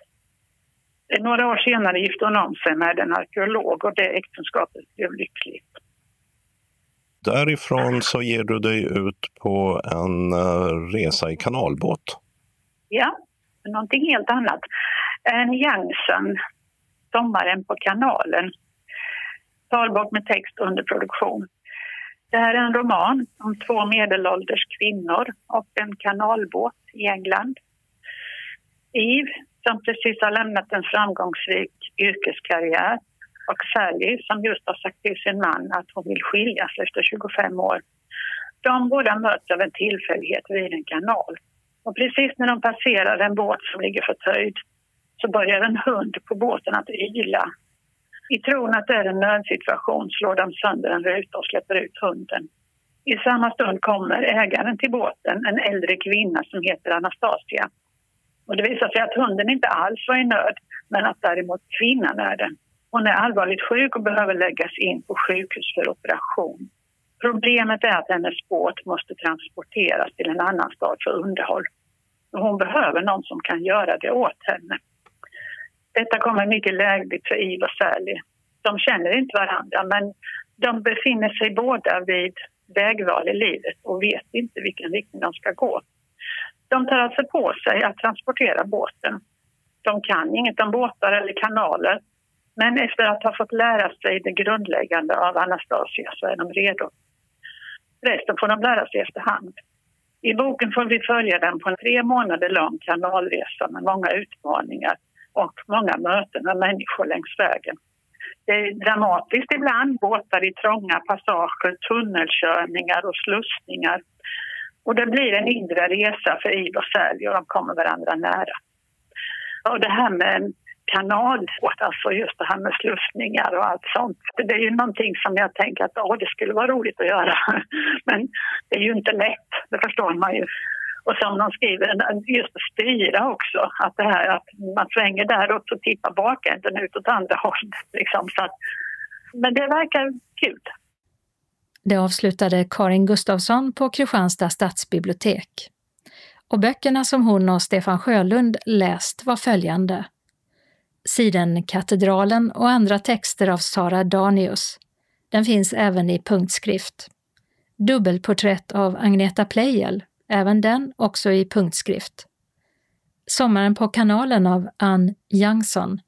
Några år senare gifte hon om sig med en arkeolog och det äktenskapet blev lyckligt. Därifrån så ger du dig ut på en eh, resa i kanalbåt. Ja, någonting helt annat. En Jansen, Sommaren på kanalen. Talbok med text under produktion. Det här är en roman om två medelålders kvinnor och en kanalbåt i England. Eve, som precis har lämnat en framgångsrik yrkeskarriär och Sally som just har sagt till sin man att hon vill skiljas efter 25 år. De båda möts av en tillfällighet vid en kanal. Och precis när de passerar en båt som ligger förtöjd så börjar en hund på båten att yla. I tron att det är en nödsituation slår de sönder en ruta och släpper ut hunden. I samma stund kommer ägaren till båten, en äldre kvinna som heter Anastasia. Och det visar sig att hunden inte alls var i nöd, men att däremot kvinnan är det. Hon är allvarligt sjuk och behöver läggas in på sjukhus för operation. Problemet är att hennes båt måste transporteras till en annan stad för underhåll. Hon behöver någon som kan göra det åt henne. Detta kommer mycket lägligt för Eve och Sally. De känner inte varandra men de befinner sig båda vid vägval i livet och vet inte vilken riktning de ska gå. De tar alltså på sig att transportera båten. De kan inget om båtar eller kanaler men efter att ha fått lära sig det grundläggande av Anastasia så är de redo. Resten får de lära sig efterhand. I boken får vi följa dem på en tre månader lång kanalresa med många utmaningar och många möten med människor längs vägen. Det är dramatiskt ibland, båtar i trånga passager, tunnelkörningar och slussningar. Och det blir en inre resa för Eve och Sally och de kommer varandra nära. Och det här med kanal, alltså just det här med slussningar och allt sånt. Det är ju någonting som jag tänker att åh, det skulle vara roligt att göra. Men det är ju inte lätt, det förstår man ju. Och som de skriver, just att styra också. Att det här att man svänger däråt och tippar bakänden ut åt andra hållet. Liksom. Så att, men det verkar kul. Det avslutade Karin Gustafsson på Kristianstad stadsbibliotek. Och böckerna som hon och Stefan Sjölund läst var följande. Sidenkatedralen och andra texter av Sara Danius. Den finns även i punktskrift. Dubbelporträtt av Agneta Pleijel, även den också i punktskrift. Sommaren på kanalen av Ann Jansson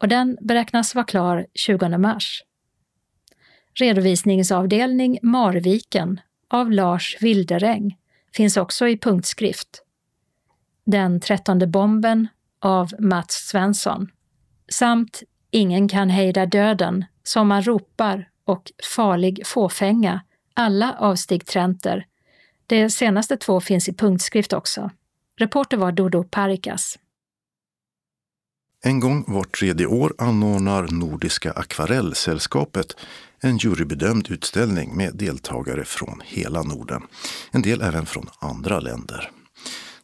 och den beräknas vara klar 20 mars. Redovisningsavdelning Marviken av Lars Wilderäng finns också i punktskrift. Den trettonde bomben av Mats Svensson samt Ingen kan hejda döden, Som man ropar och Farlig fåfänga, alla av Stig Trenter, De senaste två finns i punktskrift också. Reporter var Dodo Parikas. En gång vart tredje år anordnar Nordiska akvarellsällskapet en jurybedömd utställning med deltagare från hela Norden. En del även från andra länder.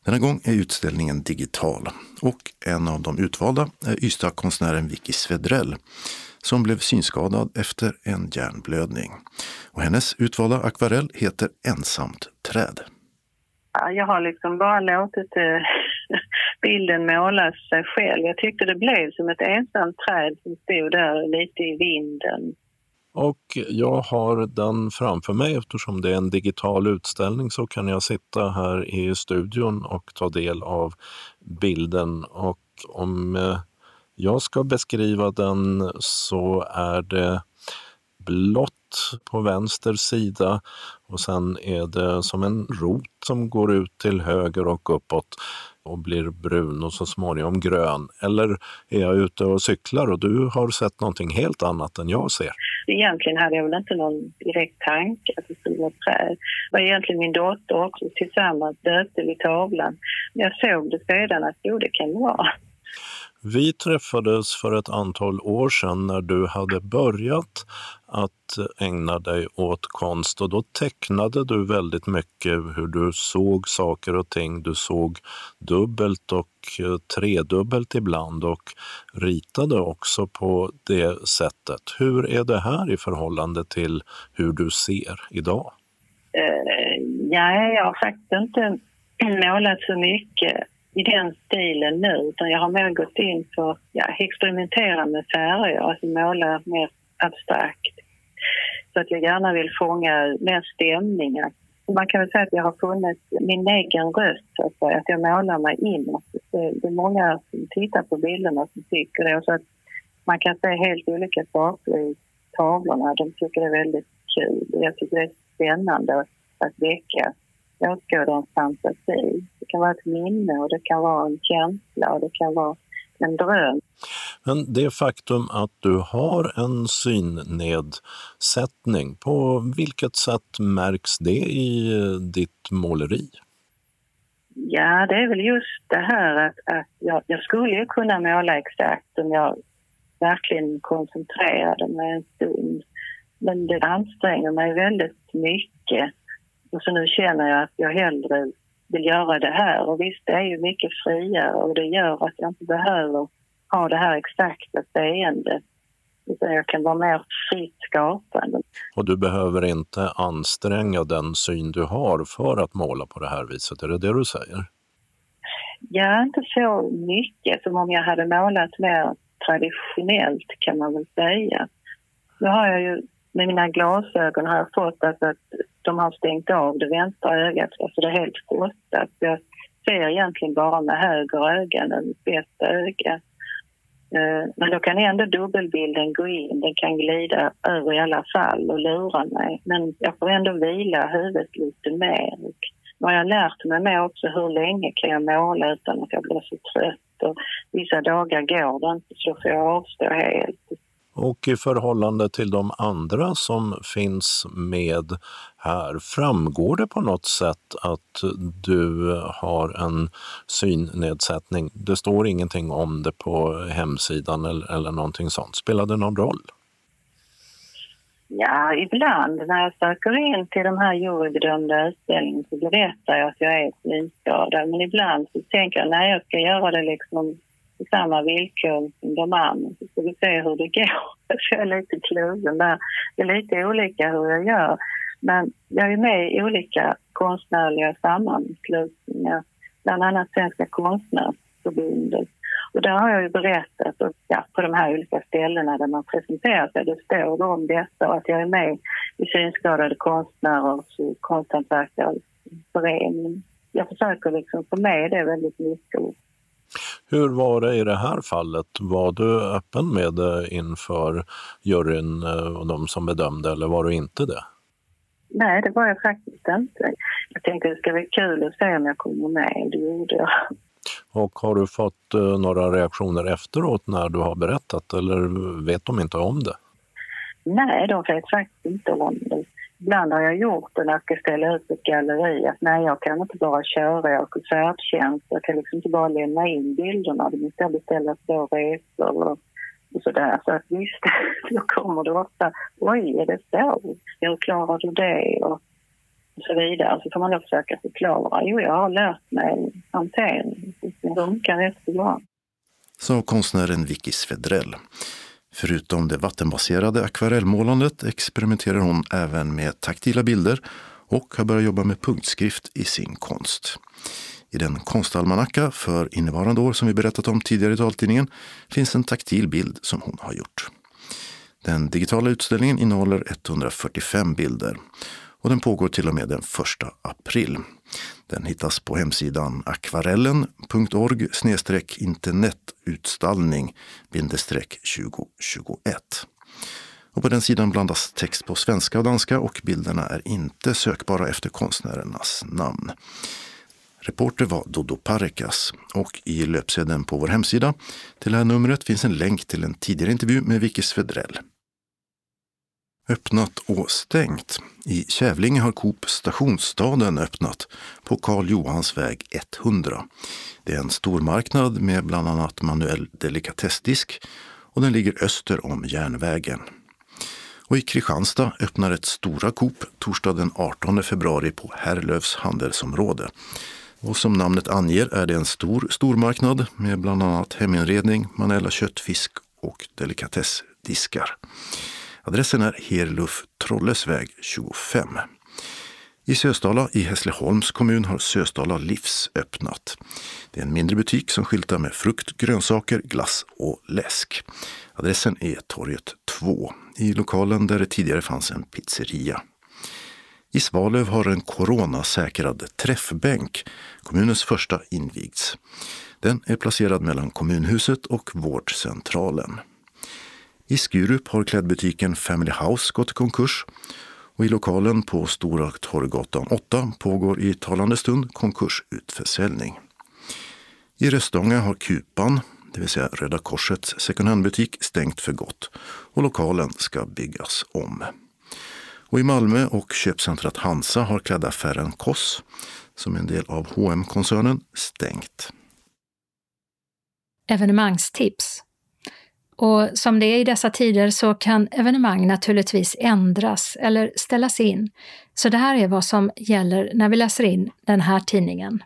Denna gång är utställningen digital och en av de utvalda är Ystad-konstnären Vicky Svedrell som blev synskadad efter en hjärnblödning. Och hennes utvalda akvarell heter Ensamt träd. Jag har liksom bara låtit eh, bilden målas sig själv. Jag tyckte det blev som ett ensamt träd som stod där lite i vinden. Och jag har den framför mig. Eftersom det är en digital utställning så kan jag sitta här i studion och ta del av bilden. Och om eh, jag ska beskriva den så är det blått på vänster sida. Och sen är det som en rot som går ut till höger och uppåt och blir brun och så småningom grön. Eller är jag ute och cyklar och du har sett någonting helt annat än jag ser? Egentligen hade jag väl inte någon direkt tanke att det skulle vara träd. Det var egentligen min dotter också. Tillsammans döpte vi tavlan. Jag såg det sedan att jo, det kan det vara. Vi träffades för ett antal år sedan när du hade börjat att ägna dig åt konst och då tecknade du väldigt mycket hur du såg saker och ting. Du såg dubbelt och eh, tredubbelt ibland och ritade också på det sättet. Hur är det här i förhållande till hur du ser idag? Uh, ja, jag har faktiskt inte målat så mycket i den stilen nu utan jag har mer gått in för ja, experimentera med färger, alltså måla mer abstrakt. Så att jag gärna vill fånga mer stämningar. Man kan väl säga att jag har funnit min egen röst, så att, säga, att jag målar mig inåt. Det det är många som tittar på bilderna som tycker det. Och så att man kan se helt olika saker i tavlorna. De tycker det är väldigt kul. Jag tycker det är spännande att väcka åskådarens fantasi. Det kan vara ett minne och det kan vara en känsla och det kan vara en dröm. Men det faktum att du har en synnedsättning, på vilket sätt märks det i ditt måleri? Ja, det är väl just det här att, att jag, jag skulle ju kunna måla exakt om jag verkligen koncentrerade mig en stund. Men det anstränger mig väldigt mycket. Och så nu känner jag att jag hellre vill göra det här. Och visst, det är ju mycket friare och det gör att jag inte behöver ha det här exakta seendet. Utan jag kan vara mer fritt skapande. Och du behöver inte anstränga den syn du har för att måla på det här viset, är det det du säger? Ja, inte så mycket som om jag hade målat mer traditionellt kan man väl säga. Nu har jag ju med mina glasögon har jag fått att, att de har stängt av det vänstra ögat, alltså det är helt frostat. Jag ser egentligen bara med höger öga än mitt bästa öga. Eh, men då kan ändå dubbelbilden gå in, den kan glida över i alla fall och lura mig. Men jag får ändå vila huvudet lite mer. Och nu har jag lärt mig med också hur länge kan jag måla utan att jag blir så trött. Och vissa dagar går det inte så får jag avstå helt. Och i förhållande till de andra som finns med här, framgår det på något sätt att du har en synnedsättning? Det står ingenting om det på hemsidan eller, eller någonting sånt. Spelar det någon roll? Ja, ibland när jag söker in till de här jurybedömda utställningarna så berättar jag att jag är synskadad. Men ibland så tänker jag nej, jag ska göra det liksom på samma villkor som de andra. Så ska vi se hur det går. Så jag är lite kluven där. Det är lite olika hur jag gör. Men jag är med i olika konstnärliga sammanslutningar. Bland annat Svenska konstnärsförbundet. Och där har jag ju berättat och, ja, på de här olika ställena där man presenterar sig. Det står det om detta och att jag är med i Synskadade konstnärers konsthantverkares förening. Jag försöker liksom få med det väldigt mycket. Hur var det i det här fallet? Var du öppen med det inför juryn eh, och de som bedömde eller var du inte det? Nej, det var jag faktiskt inte. Jag tänkte det ska bli kul att se om jag kommer med. Det gjorde jag. Och har du fått eh, några reaktioner efteråt när du har berättat eller vet de inte om det? Nej, de vet faktiskt inte om det ibland har jag gjort det när jag ska ställa ut ett galleri att nej, jag kan inte bara köra, jag har färdtjänst, jag kan liksom inte bara lämna in bilderna, det måste beställa två resor och, och sådär. Så att visst, då kommer det ofta, oj, är det så? Hur klarar du det? Och, och så vidare. Så får man då försöka förklara, jo, jag har lärt mig hantering, det funkar rätt bra. Sa konstnären Vicky Svedrell. Förutom det vattenbaserade akvarellmålandet experimenterar hon även med taktila bilder och har börjat jobba med punktskrift i sin konst. I den konstalmanacka för innevarande år som vi berättat om tidigare i taltidningen finns en taktil bild som hon har gjort. Den digitala utställningen innehåller 145 bilder och den pågår till och med den 1 april. Den hittas på hemsidan akvarellen.org internetutstallning 2021. Och på den sidan blandas text på svenska och danska och bilderna är inte sökbara efter konstnärernas namn. Reporter var Dodo Parekas och i löpsedeln på vår hemsida till det här numret finns en länk till en tidigare intervju med Vicky Svedrell. Öppnat och stängt. I Kävlinge har Coop Stationsstaden öppnat på Karl Johans väg 100. Det är en stormarknad med bland annat manuell delikatessdisk och den ligger öster om järnvägen. Och i Kristianstad öppnar ett stora Coop torsdag den 18 februari på Herrlövs handelsområde. Och som namnet anger är det en stor stormarknad med bland annat heminredning, manuella köttfisk och delikatessdiskar. Adressen är Herluf Trollesväg 25. I Sösdala i Hässleholms kommun har Sösdala Livs öppnat. Det är en mindre butik som skyltar med frukt, grönsaker, glass och läsk. Adressen är Torget 2, i lokalen där det tidigare fanns en pizzeria. I Svalöv har en coronasäkrad träffbänk, kommunens första, invigts. Den är placerad mellan kommunhuset och vårdcentralen. I Skurup har klädbutiken Family House gått i konkurs och i lokalen på Stora Torggatan 8 pågår i talande stund konkursutförsäljning. I Röstånga har Kupan, det vill säga Röda Korsets second hand-butik, stängt för gott och lokalen ska byggas om. Och i Malmö och köpcentrat Hansa har klädaffären Koss, som är en del av hm koncernen stängt. Evenemangstips och som det är i dessa tider så kan evenemang naturligtvis ändras eller ställas in. Så det här är vad som gäller när vi läser in den här tidningen.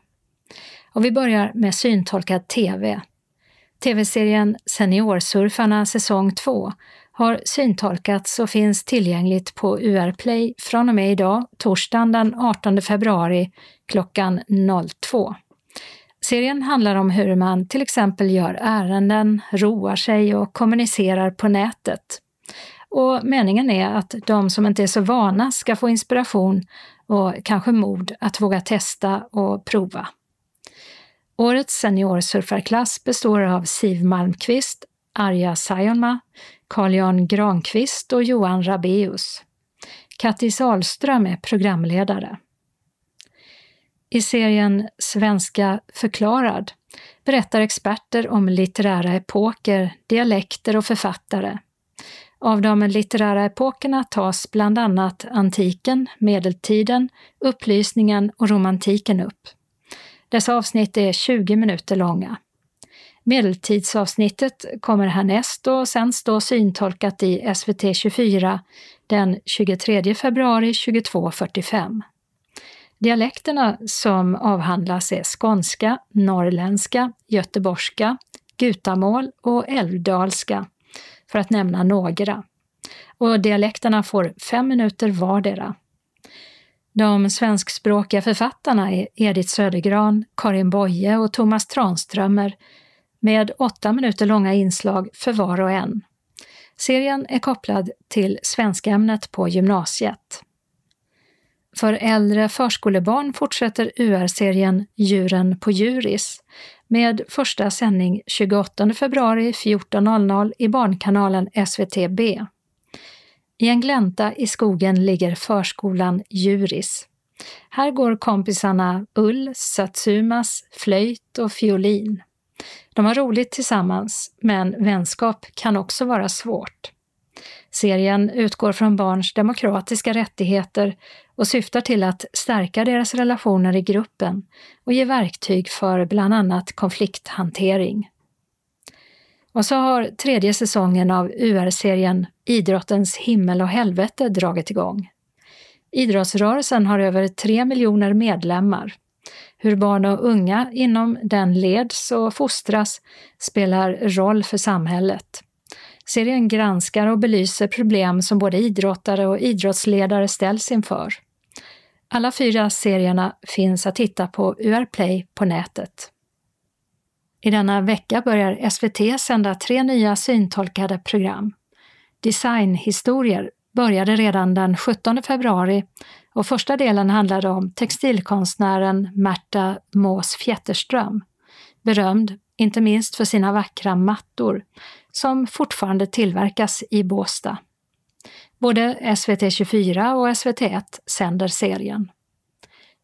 Och vi börjar med syntolkad TV. TV-serien Seniorsurfarna säsong 2 har syntolkats och finns tillgängligt på UR Play från och med idag, torsdagen den 18 februari klockan 02. Serien handlar om hur man till exempel gör ärenden, roar sig och kommunicerar på nätet. Och meningen är att de som inte är så vana ska få inspiration och kanske mod att våga testa och prova. Årets seniorsurfarklass består av Siv Malmqvist, Arja Sajonma, Carl-Jan Granqvist och Johan Rabeus. Kattis Ahlström är programledare. I serien Svenska förklarad berättar experter om litterära epoker, dialekter och författare. Av de litterära epokerna tas bland annat antiken, medeltiden, upplysningen och romantiken upp. Dessa avsnitt är 20 minuter långa. Medeltidsavsnittet kommer härnäst och sen då syntolkat i SVT 24 den 23 februari 22.45. Dialekterna som avhandlas är skånska, norrländska, göteborgska, gutamål och älvdalska, för att nämna några. Och dialekterna får fem minuter vardera. De svenskspråkiga författarna är Edith Södergran, Karin Boye och Thomas Tranströmer med åtta minuter långa inslag för var och en. Serien är kopplad till svenskämnet på gymnasiet. För äldre förskolebarn fortsätter UR-serien Djuren på Djuris med första sändning 28 februari 14.00 i barnkanalen SVT B. I en glänta i skogen ligger förskolan Djuris. Här går kompisarna Ull, Satsumas, flöjt och fiolin. De har roligt tillsammans, men vänskap kan också vara svårt. Serien utgår från barns demokratiska rättigheter och syftar till att stärka deras relationer i gruppen och ge verktyg för bland annat konflikthantering. Och så har tredje säsongen av UR-serien Idrottens himmel och helvete dragit igång. Idrottsrörelsen har över tre miljoner medlemmar. Hur barn och unga inom den leds och fostras spelar roll för samhället. Serien granskar och belyser problem som både idrottare och idrottsledare ställs inför. Alla fyra serierna finns att titta på UR Play på nätet. I denna vecka börjar SVT sända tre nya syntolkade program. Designhistorier började redan den 17 februari och första delen handlade om textilkonstnären Märta Mås Fjätterström, berömd inte minst för sina vackra mattor som fortfarande tillverkas i Båstad. Både SVT24 och SVT1 sänder serien.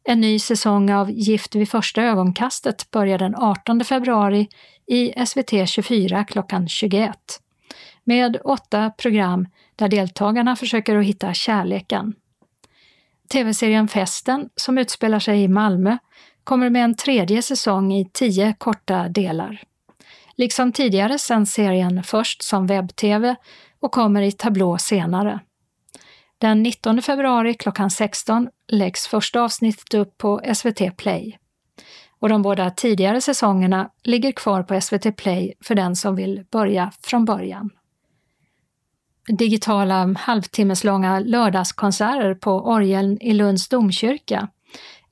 En ny säsong av Gift vid första ögonkastet börjar den 18 februari i SVT 24 klockan 21 med åtta program där deltagarna försöker att hitta kärleken. TV-serien Festen, som utspelar sig i Malmö, kommer med en tredje säsong i tio korta delar. Liksom tidigare sänds serien först som webb-tv och kommer i tablå senare. Den 19 februari klockan 16 läggs första avsnittet upp på SVT Play. Och de båda tidigare säsongerna ligger kvar på SVT Play för den som vill börja från början. Digitala halvtimmeslånga lördagskonserter på orgeln i Lunds domkyrka,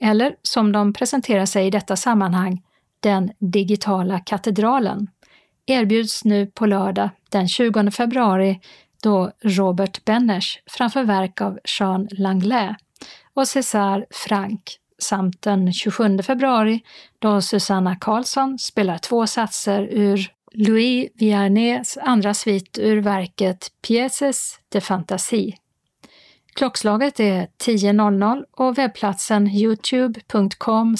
eller som de presenterar sig i detta sammanhang, den digitala katedralen, erbjuds nu på lördag den 20 februari då Robert Benners framför verk av Jean Langlais och César Frank samt den 27 februari då Susanna Karlsson spelar två satser ur Louis Viernets andra svit ur verket Pièces de Fantasie. Klockslaget är 10.00 och webbplatsen youtube.com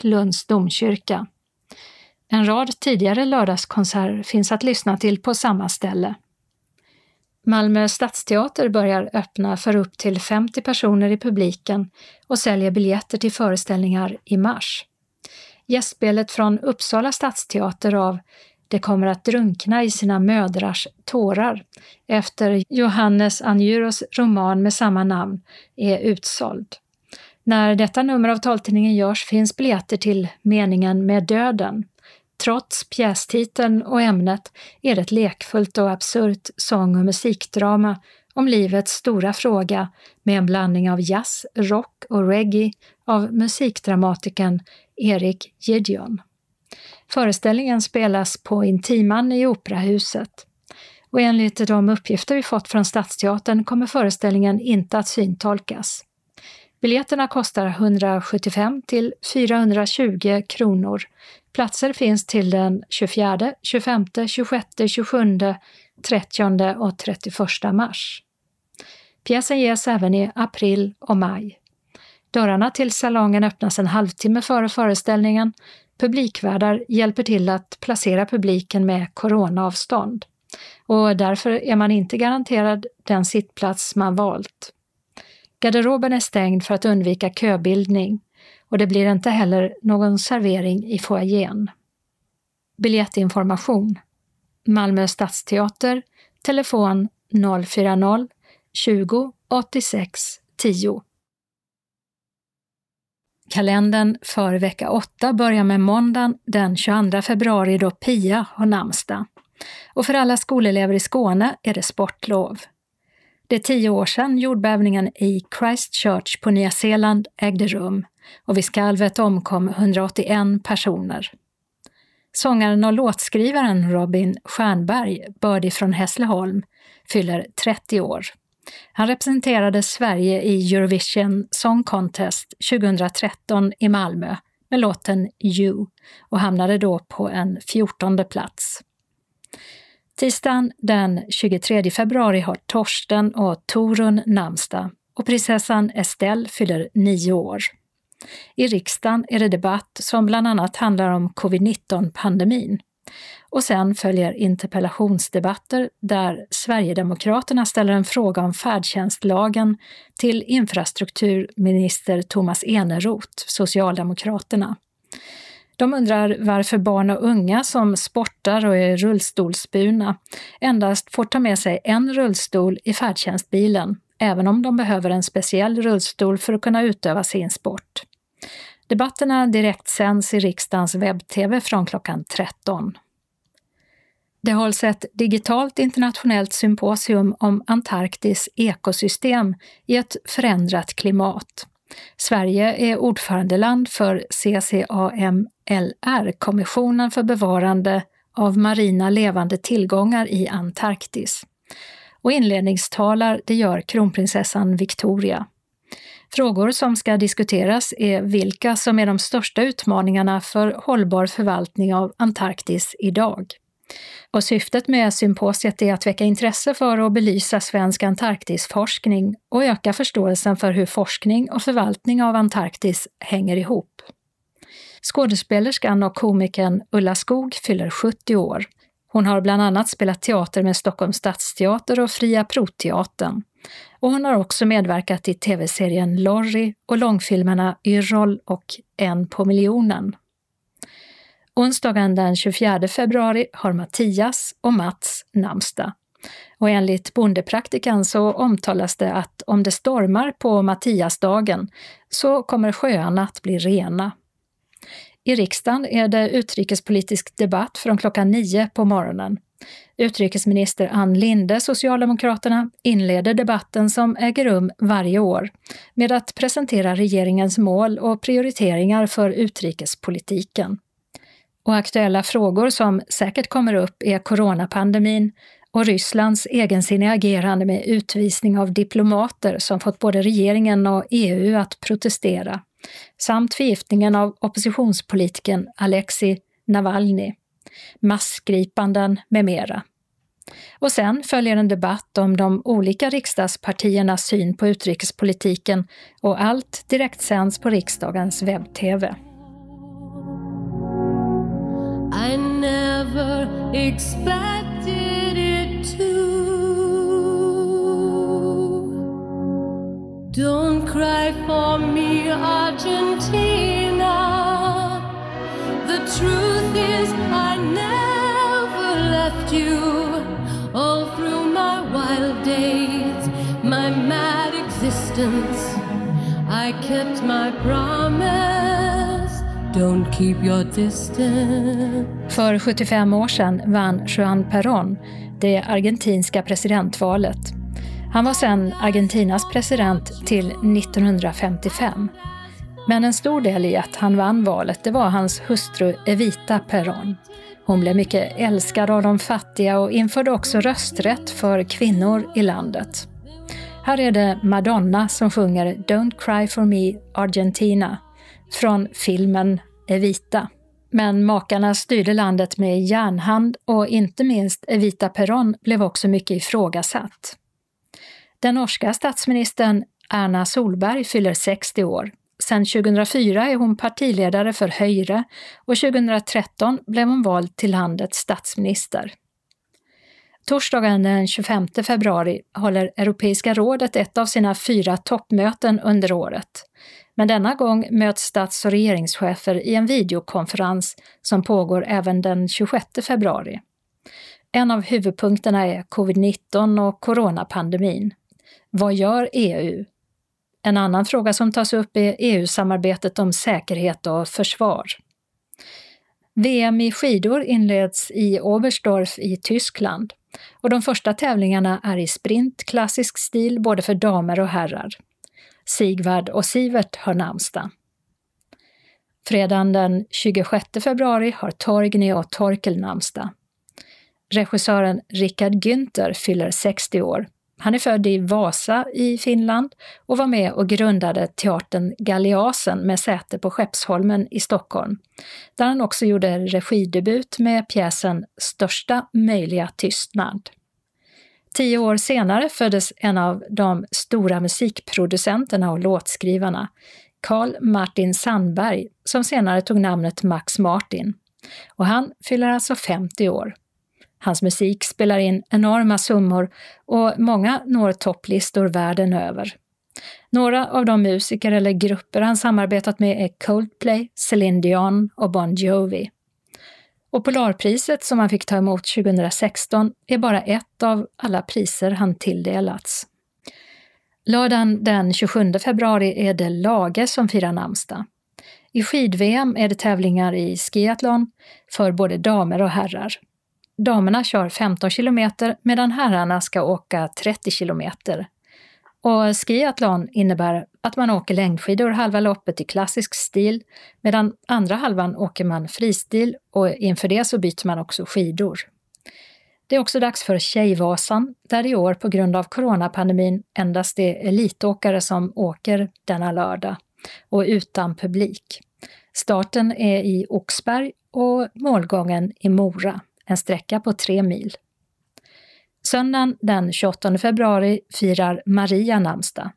Lunds domkyrka. En rad tidigare lördagskonserter finns att lyssna till på samma ställe. Malmö stadsteater börjar öppna för upp till 50 personer i publiken och säljer biljetter till föreställningar i mars. Gästspelet från Uppsala stadsteater av det kommer att drunkna i sina mödrars tårar efter Johannes Anjuros roman med samma namn är utsåld. När detta nummer av taltidningen görs finns biljetter till Meningen med döden, Trots pjästiteln och ämnet är det ett lekfullt och absurt sång och musikdrama om livets stora fråga med en blandning av jazz, rock och reggae av musikdramatikern Erik Gideon. Föreställningen spelas på Intiman i Operahuset och enligt de uppgifter vi fått från Stadsteatern kommer föreställningen inte att syntolkas. Biljetterna kostar 175 till 420 kronor Platser finns till den 24, 25, 26, 27, 30 och 31 mars. Pjäsen ges även i april och maj. Dörrarna till salongen öppnas en halvtimme före föreställningen. Publikvärdar hjälper till att placera publiken med coronaavstånd och därför är man inte garanterad den sittplats man valt. Garderoben är stängd för att undvika köbildning och det blir inte heller någon servering i foajén. Biljettinformation Malmö stadsteater, telefon 040 20 86 10. Kalendern för vecka 8 börjar med måndagen den 22 februari då Pia har namnsdag. Och för alla skolelever i Skåne är det sportlov. Det är tio år sedan jordbävningen i Christchurch på Nya Zeeland ägde rum och vid skalvet omkom 181 personer. Sångaren och låtskrivaren Robin Stjernberg, bördig från Hässleholm, fyller 30 år. Han representerade Sverige i Eurovision Song Contest 2013 i Malmö med låten You och hamnade då på en fjortonde plats. Tisdagen den 23 februari har Torsten och Torun namnsdag och prinsessan Estelle fyller nio år. I riksdagen är det debatt som bland annat handlar om covid-19-pandemin och sen följer interpellationsdebatter där Sverigedemokraterna ställer en fråga om färdtjänstlagen till infrastrukturminister Thomas Eneroth, Socialdemokraterna. De undrar varför barn och unga som sportar och är rullstolsburna endast får ta med sig en rullstol i färdtjänstbilen, även om de behöver en speciell rullstol för att kunna utöva sin sport. Debatterna direktsänds i riksdagens webb-tv från klockan 13. Det hålls ett digitalt internationellt symposium om Antarktis ekosystem i ett förändrat klimat. Sverige är ordförandeland för CCAMLR, Kommissionen för bevarande av marina levande tillgångar i Antarktis. Och inledningstalar det gör kronprinsessan Victoria. Frågor som ska diskuteras är vilka som är de största utmaningarna för hållbar förvaltning av Antarktis idag. Och syftet med symposiet är att väcka intresse för och belysa svensk Antarktisforskning och öka förståelsen för hur forskning och förvaltning av Antarktis hänger ihop. Skådespelerskan och komikern Ulla Skog fyller 70 år. Hon har bland annat spelat teater med Stockholms stadsteater och Fria Proteatern. Och hon har också medverkat i tv-serien Lorry och långfilmerna Yrrol och En på miljonen. Onsdagen den 24 februari har Mattias och Mats namnsdag. Och enligt bondepraktikan så omtalas det att om det stormar på Mattiasdagen så kommer sjöarna att bli rena. I riksdagen är det utrikespolitisk debatt från klockan nio på morgonen. Utrikesminister Ann Linde, Socialdemokraterna, inleder debatten som äger rum varje år med att presentera regeringens mål och prioriteringar för utrikespolitiken. Och aktuella frågor som säkert kommer upp är coronapandemin och Rysslands egensinniga agerande med utvisning av diplomater som fått både regeringen och EU att protestera, samt förgiftningen av oppositionspolitikern Alexei Navalny, massgripanden med mera. Och sen följer en debatt om de olika riksdagspartiernas syn på utrikespolitiken och allt direktsänds på riksdagens webb-tv. I never expected it to. Don't cry for me, Argentina. The truth is, I never left you. All through my wild days, my mad existence, I kept my promise. För 75 år sedan vann Juan Perón det argentinska presidentvalet. Han var sedan Argentinas president till 1955. Men en stor del i att han vann valet det var hans hustru Evita Perón. Hon blev mycket älskad av de fattiga och införde också rösträtt för kvinnor i landet. Här är det Madonna som sjunger Don't cry for me Argentina från filmen Evita. Men makarna styrde landet med järnhand och inte minst Evita Peron blev också mycket ifrågasatt. Den norska statsministern Erna Solberg fyller 60 år. Sedan 2004 är hon partiledare för Höyre och 2013 blev hon vald till landets statsminister. Torsdagen den 25 februari håller Europeiska rådet ett av sina fyra toppmöten under året. Men denna gång möts stats och regeringschefer i en videokonferens som pågår även den 26 februari. En av huvudpunkterna är covid-19 och coronapandemin. Vad gör EU? En annan fråga som tas upp är EU-samarbetet om säkerhet och försvar. VM i skidor inleds i Oberstdorf i Tyskland och de första tävlingarna är i sprint, klassisk stil både för damer och herrar. Sigvard och Sivert har namnsdag. Fredagen den 26 februari har Torgny och Torkel namnsdag. Regissören Richard Günther fyller 60 år. Han är född i Vasa i Finland och var med och grundade teatern Galeasen med säte på Skeppsholmen i Stockholm, där han också gjorde regidebut med pjäsen Största möjliga tystnad. Tio år senare föddes en av de stora musikproducenterna och låtskrivarna, Carl Martin Sandberg, som senare tog namnet Max Martin. Och han fyller alltså 50 år. Hans musik spelar in enorma summor och många når topplistor världen över. Några av de musiker eller grupper han samarbetat med är Coldplay, Celine Dion och Bon Jovi. Och Polarpriset som han fick ta emot 2016 är bara ett av alla priser han tilldelats. Lördagen den 27 februari är det Lage som firar namnsdag. I skid-VM är det tävlingar i skiathlon för både damer och herrar. Damerna kör 15 kilometer medan herrarna ska åka 30 kilometer. Och skiathlon innebär att man åker längdskidor halva loppet i klassisk stil medan andra halvan åker man fristil och inför det så byter man också skidor. Det är också dags för Tjejvasan, där i år på grund av coronapandemin endast det är elitåkare som åker denna lördag och utan publik. Starten är i Oxberg och målgången i Mora, en sträcka på tre mil. Söndagen den 28 februari firar Maria namnsdag.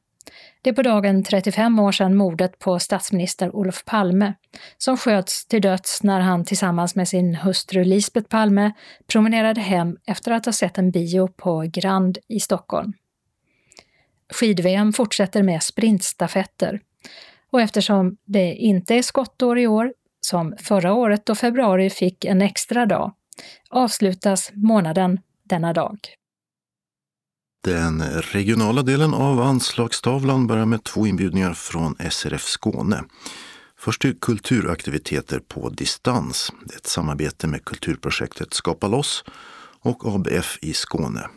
Det är på dagen 35 år sedan mordet på statsminister Olof Palme, som sköts till döds när han tillsammans med sin hustru Lisbeth Palme promenerade hem efter att ha sett en bio på Grand i Stockholm. Skid-VM fortsätter med sprintstafetter. Och eftersom det inte är skottår i år, som förra året då februari fick en extra dag, avslutas månaden denna dag. Den regionala delen av anslagstavlan börjar med två inbjudningar från SRF Skåne. Först till kulturaktiviteter på distans. Det är ett samarbete med kulturprojektet Skapa loss och ABF i Skåne.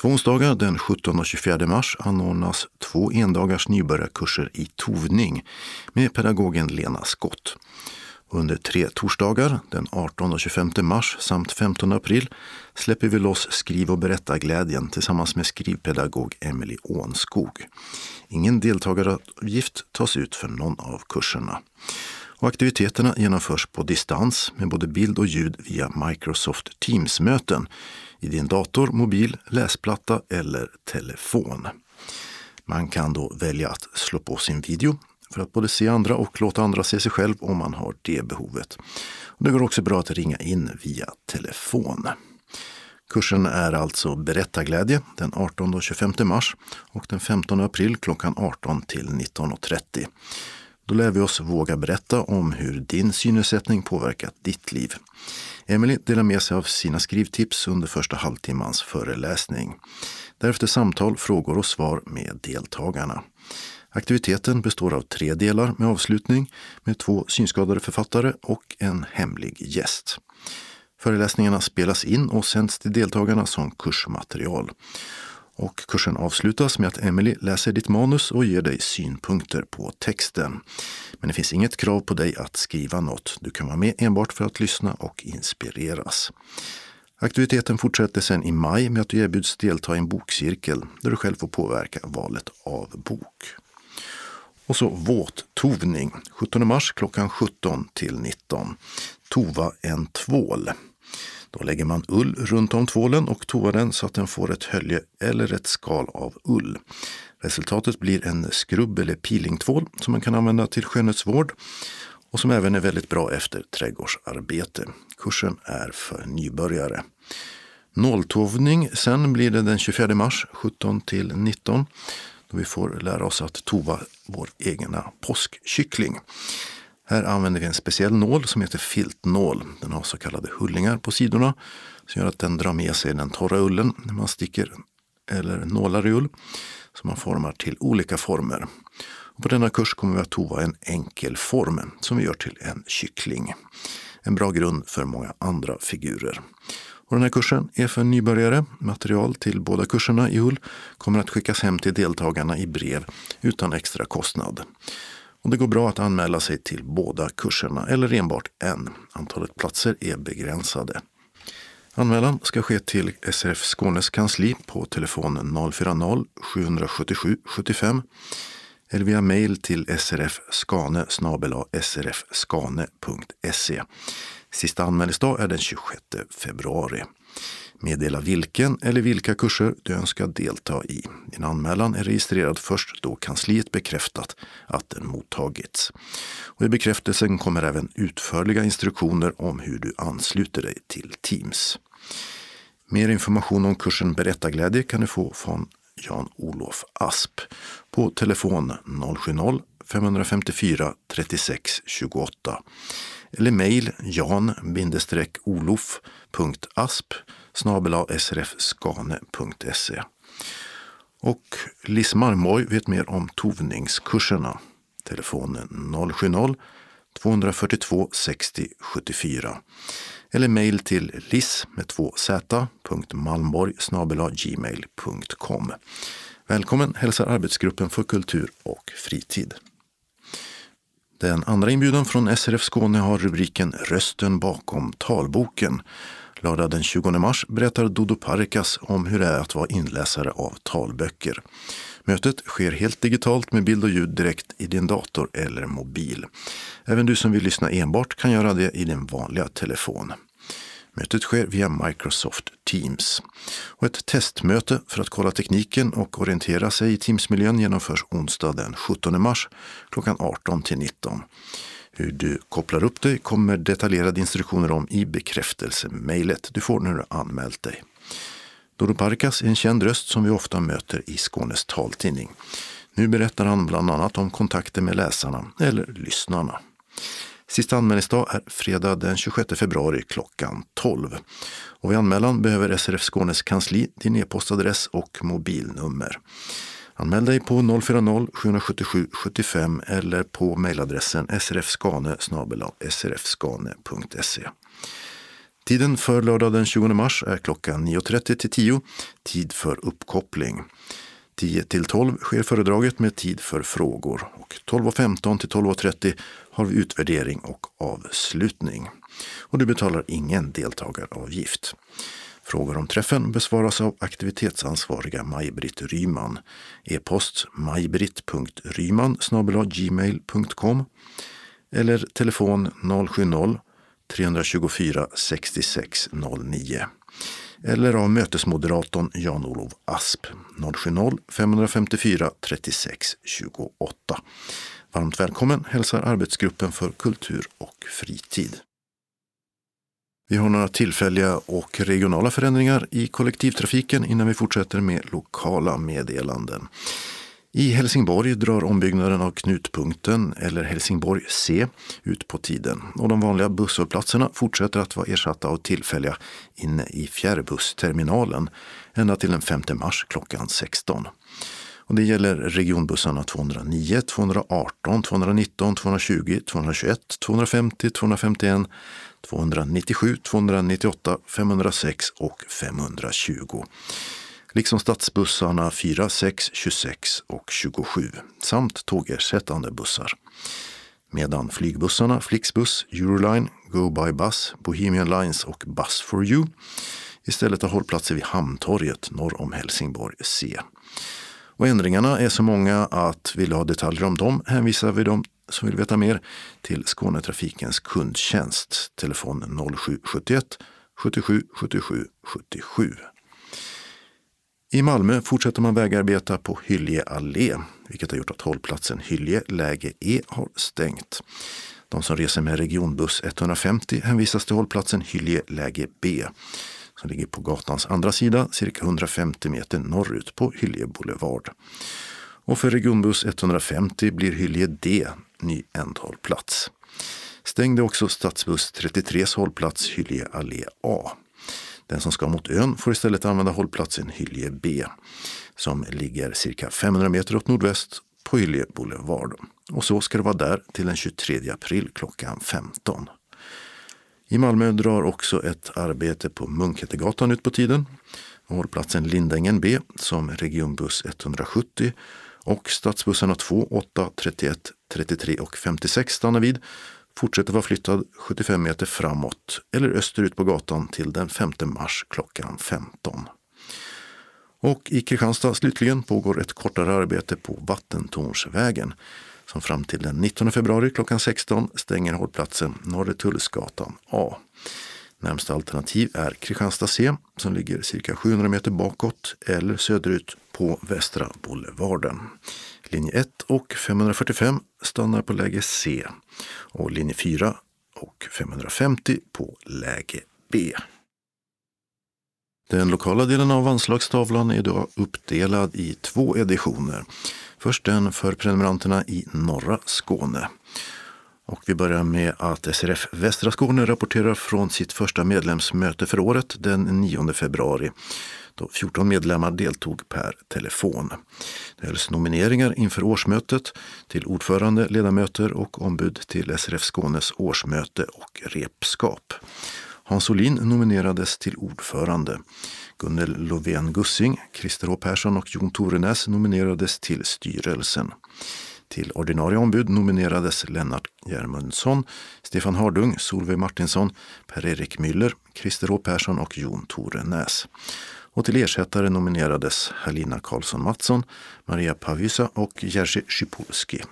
Två onsdagar den 17 och 24 mars anordnas två endagars nybörjarkurser i tovning med pedagogen Lena Skott. Under tre torsdagar, den 18 och 25 mars samt 15 april, släpper vi loss skriv och berättarglädjen tillsammans med skrivpedagog Emily Ånskog. Ingen deltagaravgift tas ut för någon av kurserna. Och aktiviteterna genomförs på distans med både bild och ljud via Microsoft Teams-möten i din dator, mobil, läsplatta eller telefon. Man kan då välja att slå på sin video för att både se andra och låta andra se sig själv om man har det behovet. Det går också bra att ringa in via telefon. Kursen är alltså Berättarglädje den 18 och 25 mars och den 15 april klockan 18 till 19.30. Då lär vi oss våga berätta om hur din synnedsättning påverkat ditt liv. Emily delar med sig av sina skrivtips under första halvtimmans föreläsning. Därefter samtal, frågor och svar med deltagarna. Aktiviteten består av tre delar med avslutning med två synskadade författare och en hemlig gäst. Föreläsningarna spelas in och sänds till deltagarna som kursmaterial. Och kursen avslutas med att Emily läser ditt manus och ger dig synpunkter på texten. Men det finns inget krav på dig att skriva något. Du kan vara med enbart för att lyssna och inspireras. Aktiviteten fortsätter sen i maj med att du erbjuds delta i en bokcirkel där du själv får påverka valet av bok. Och så våttovning 17 mars klockan 17 till 19. Tova en tvål. Då lägger man ull runt om tvålen och tovar den så att den får ett hölje eller ett skal av ull. Resultatet blir en skrubb eller peelingtvål som man kan använda till skönhetsvård och som även är väldigt bra efter trädgårdsarbete. Kursen är för nybörjare. Nåltovning sen blir det den 24 mars 17 till 19 då vi får lära oss att tova vår egna påskkyckling. Här använder vi en speciell nål som heter filtnål. Den har så kallade hullingar på sidorna som gör att den drar med sig den torra ullen när man sticker eller nålar i ull. som man formar till olika former. Och på denna kurs kommer vi att tova en enkel form som vi gör till en kyckling. En bra grund för många andra figurer. Och den här kursen är för nybörjare. Material till båda kurserna i Hull kommer att skickas hem till deltagarna i brev utan extra kostnad. Och det går bra att anmäla sig till båda kurserna eller enbart en. Antalet platser är begränsade. Anmälan ska ske till SRF Skånes kansli på telefon 040-777 75 eller via mejl till srfskane srfskane.se. Sista anmälningsdag är den 26 februari. Meddela vilken eller vilka kurser du önskar delta i. Din anmälan är registrerad först då kansliet bekräftat att den mottagits. Och I bekräftelsen kommer även utförliga instruktioner om hur du ansluter dig till Teams. Mer information om kursen Berättarglädje kan du få från Jan-Olof Asp på telefon 070-554 36 28 eller mejl jan-olof.asp srfskane.se. Och Lis Marmorg vet mer om tovningskurserna. Telefonen 242 60 74 eller mejl till liss med två gmail.com. Välkommen hälsar arbetsgruppen för kultur och fritid. Den andra inbjudan från SRF Skåne har rubriken Rösten bakom talboken. Lördag den 20 mars berättar Dodo Parikas om hur det är att vara inläsare av talböcker. Mötet sker helt digitalt med bild och ljud direkt i din dator eller mobil. Även du som vill lyssna enbart kan göra det i din vanliga telefon. Mötet sker via Microsoft Teams. Och ett testmöte för att kolla tekniken och orientera sig i Teams-miljön genomförs onsdag den 17 mars klockan 18 till 19. Hur du kopplar upp dig kommer detaljerade instruktioner om i bekräftelsemejlet du får när du anmält dig. Doro Parkas är en känd röst som vi ofta möter i Skånes taltidning. Nu berättar han bland annat om kontakter med läsarna eller lyssnarna. Sista anmälningsdag är fredag den 26 februari klockan 12. Och vid anmälan behöver SRF Skånes kansli din e-postadress och mobilnummer. Anmäl dig på 040-777 75 eller på mejladressen srfskane srfskane.se. Tiden för lördag den 20 mars är klockan 9.30 till 10, tid för uppkoppling. 10 till 12 sker föredraget med tid för frågor och 12.15 till 12.30 har vi utvärdering och avslutning. Och du betalar ingen deltagaravgift. Frågor om träffen besvaras av aktivitetsansvariga Maj-Britt Ryman. E-post majbritt.ryman gmail.com eller telefon 070 070-324 6609 eller av mötesmoderatorn Jan-Olof Asp 070-554 36 28. Varmt välkommen hälsar arbetsgruppen för kultur och fritid. Vi har några tillfälliga och regionala förändringar i kollektivtrafiken innan vi fortsätter med lokala meddelanden. I Helsingborg drar ombyggnaden av Knutpunkten, eller Helsingborg C, ut på tiden och de vanliga busshållplatserna fortsätter att vara ersatta av tillfälliga inne i fjärrbussterminalen ända till den 5 mars klockan 16. Och det gäller regionbussarna 209, 218, 219, 220, 221, 250, 251, 297, 298, 506 och 520 liksom stadsbussarna 4, 6, 26 och 27 samt tågersättande bussar. Medan flygbussarna Flixbus, Euroline, Go By Bus, Bohemian Lines och Bus for You istället har hållplatser vid Hamntorget norr om Helsingborg C. Och ändringarna är så många att vill du ha detaljer om dem hänvisar vi dem som vill veta mer till Skånetrafikens kundtjänst, telefon 0771 77 77 77. I Malmö fortsätter man vägarbeta på Hyllie allé, vilket har gjort att hållplatsen Hyllie läge E har stängt. De som reser med regionbuss 150 hänvisas till hållplatsen Hyllie läge B som ligger på gatans andra sida, cirka 150 meter norrut på Hyllie Boulevard. Och för regionbuss 150 blir Hyllie D ny ändhållplats. Stängde också stadsbuss 33 hållplats Hyllie allé A. Den som ska mot ön får istället använda hållplatsen Hyllie B som ligger cirka 500 meter åt nordväst på Hyllie Boulevard. Och så ska det vara där till den 23 april klockan 15. I Malmö drar också ett arbete på Munkhättegatan ut på tiden. Hållplatsen Lindängen B som regionbuss 170 och stadsbussarna 2, 8, 31, 33 och 56 stannar vid fortsätter vara flyttad 75 meter framåt eller österut på gatan till den 5 mars klockan 15. Och i Kristianstad slutligen pågår ett kortare arbete på Vattentornsvägen som fram till den 19 februari klockan 16 stänger hållplatsen Norre Tullsgatan A. Närmsta alternativ är Kristianstad C som ligger cirka 700 meter bakåt eller söderut på Västra Boulevarden. Linje 1 och 545 stannar på läge C och linje 4 och 550 på läge B. Den lokala delen av anslagstavlan är då uppdelad i två editioner. Först den för prenumeranterna i norra Skåne. Och vi börjar med att SRF Västra Skåne rapporterar från sitt första medlemsmöte för året den 9 februari då 14 medlemmar deltog per telefon. Det hölls nomineringar inför årsmötet till ordförande, ledamöter och ombud till SRF Skånes årsmöte och repskap. Hans Olin nominerades till ordförande. Gunnel Lovén Gussing, Christer H Persson och Jon Torenäs nominerades till styrelsen. Till ordinarie ombud nominerades Lennart Järmundsson, Stefan Hardung, Solveig Martinsson, Per-Erik Müller, Christer H Persson och Jon Torenäs. Och till ersättare nominerades Halina Karlsson Mattsson, Maria Pavysa och Jerzy Szypulski.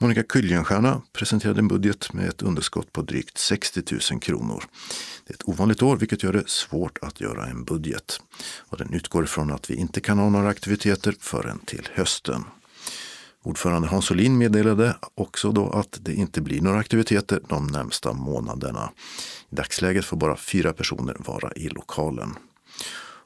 Monica Kuljenstierna presenterade en budget med ett underskott på drygt 60 000 kronor. Det är ett ovanligt år vilket gör det svårt att göra en budget. Och den utgår ifrån att vi inte kan ha några aktiviteter förrän till hösten. Ordförande Hans Olin meddelade också då att det inte blir några aktiviteter de närmsta månaderna. I dagsläget får bara fyra personer vara i lokalen.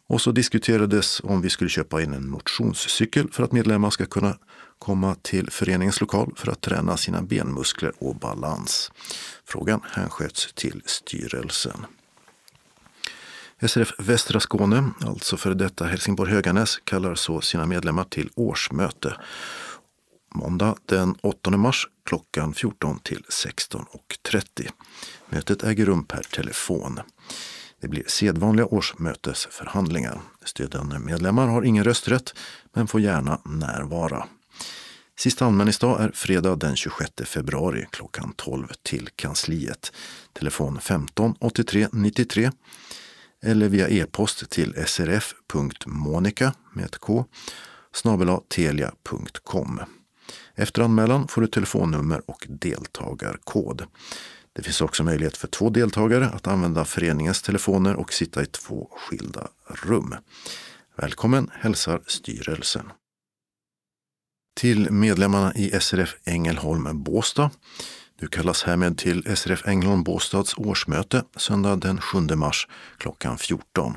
Och så diskuterades om vi skulle köpa in en motionscykel för att medlemmar ska kunna komma till föreningens lokal för att träna sina benmuskler och balans. Frågan hänsköts till styrelsen. SRF Västra Skåne, alltså före detta Helsingborg Höganäs, kallar så sina medlemmar till årsmöte. Måndag den 8 mars klockan 14 till 16.30. Mötet äger rum per telefon. Det blir sedvanliga årsmötesförhandlingar. Stödjande medlemmar har ingen rösträtt men får gärna närvara. Sista anmälningsdag är fredag den 26 februari klockan 12 till kansliet. Telefon 15 83 93 eller via e-post till srf.monica med ett k telia.com. Efter anmälan får du telefonnummer och deltagarkod. Det finns också möjlighet för två deltagare att använda föreningens telefoner och sitta i två skilda rum. Välkommen hälsar styrelsen. Till medlemmarna i SRF Ängelholm Båstad. Du kallas härmed till SRF Ängelholm Båstads årsmöte söndag den 7 mars klockan 14.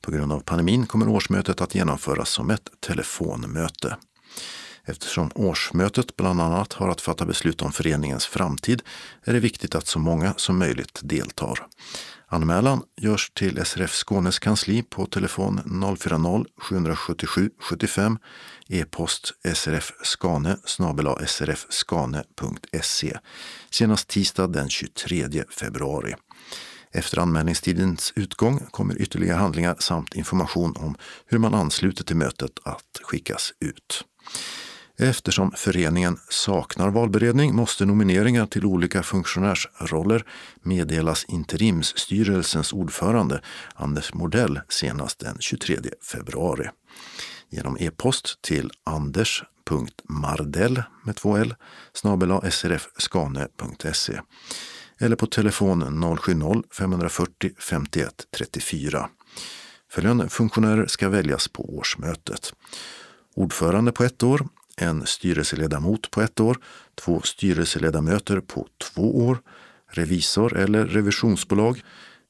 På grund av pandemin kommer årsmötet att genomföras som ett telefonmöte. Eftersom årsmötet bland annat har att fatta beslut om föreningens framtid är det viktigt att så många som möjligt deltar. Anmälan görs till SRF Skånes kansli på telefon 040-777 75 e-post srfskane srfskane.se senast tisdag den 23 februari. Efter anmälningstidens utgång kommer ytterligare handlingar samt information om hur man ansluter till mötet att skickas ut. Eftersom föreningen saknar valberedning måste nomineringar till olika funktionärsroller meddelas interimsstyrelsens ordförande Anders Mordell senast den 23 februari. Genom e-post till anders.mardell med två L snabel srfskane.se eller på telefon 070-540 51 34. Följande funktionärer ska väljas på årsmötet. Ordförande på ett år, en styrelseledamot på ett år, två styrelseledamöter på två år, revisor eller revisionsbolag,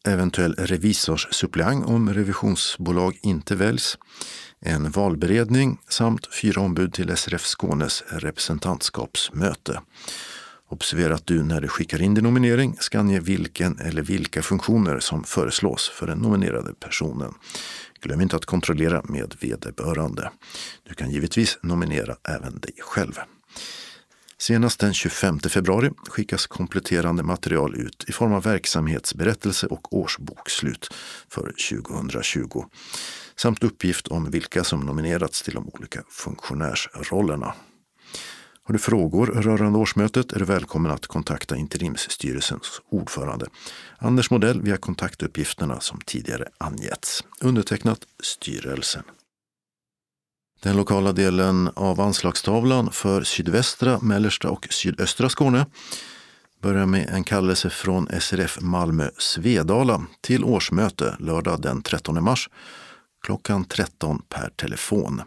eventuell revisorssuppleant om revisionsbolag inte väljs, en valberedning samt fyra ombud till SRF Skånes representantskapsmöte. Observera att du när du skickar in din nominering ska ange vilken eller vilka funktioner som föreslås för den nominerade personen. Glöm inte att kontrollera med vederbörande. Du kan givetvis nominera även dig själv. Senast den 25 februari skickas kompletterande material ut i form av verksamhetsberättelse och årsbokslut för 2020 samt uppgift om vilka som nominerats till de olika funktionärsrollerna. Har du frågor rörande årsmötet är du välkommen att kontakta interimsstyrelsens ordförande Anders Modell via kontaktuppgifterna som tidigare angetts. Undertecknat styrelsen. Den lokala delen av anslagstavlan för sydvästra, mellersta och sydöstra Skåne börjar med en kallelse från SRF Malmö Svedala till årsmöte lördag den 13 mars klockan 13 per telefon.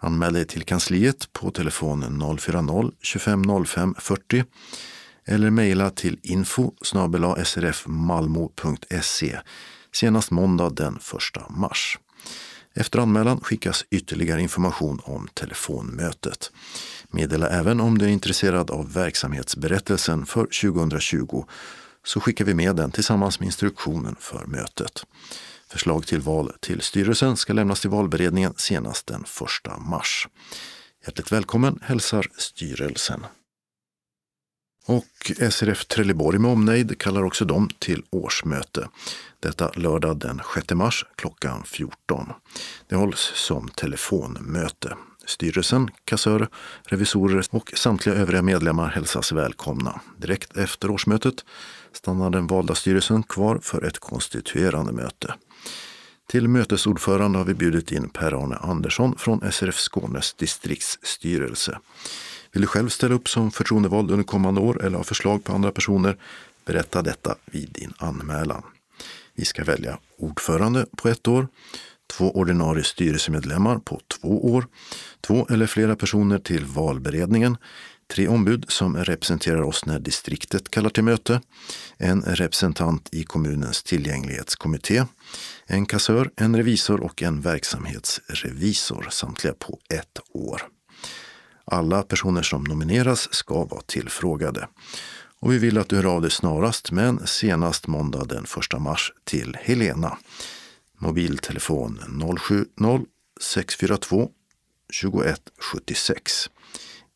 Anmäl dig till kansliet på telefon 040-25 05 40 eller mejla till info srfmalmo.se senast måndag den 1 mars. Efter anmälan skickas ytterligare information om telefonmötet. Meddela även om du är intresserad av verksamhetsberättelsen för 2020 så skickar vi med den tillsammans med instruktionen för mötet. Förslag till val till styrelsen ska lämnas till valberedningen senast den 1 mars. Hjärtligt välkommen hälsar styrelsen. Och SRF Trelleborg med omnejd kallar också dem till årsmöte. Detta lördag den 6 mars klockan 14. Det hålls som telefonmöte. Styrelsen, kassörer, revisorer och samtliga övriga medlemmar hälsas välkomna. Direkt efter årsmötet stannar den valda styrelsen kvar för ett konstituerande möte. Till mötesordförande har vi bjudit in Per-Arne Andersson från SRF Skånes distriktsstyrelse. Vill du själv ställa upp som förtroendevald under kommande år eller ha förslag på andra personer? Berätta detta vid din anmälan. Vi ska välja ordförande på ett år, två ordinarie styrelsemedlemmar på två år, två eller flera personer till valberedningen, tre ombud som representerar oss när distriktet kallar till möte, en representant i kommunens tillgänglighetskommitté, en kassör, en revisor och en verksamhetsrevisor, samtliga på ett år. Alla personer som nomineras ska vara tillfrågade. Och vi vill att du hör av dig snarast, men senast måndag den 1 mars till Helena. Mobiltelefon 070 642 2176.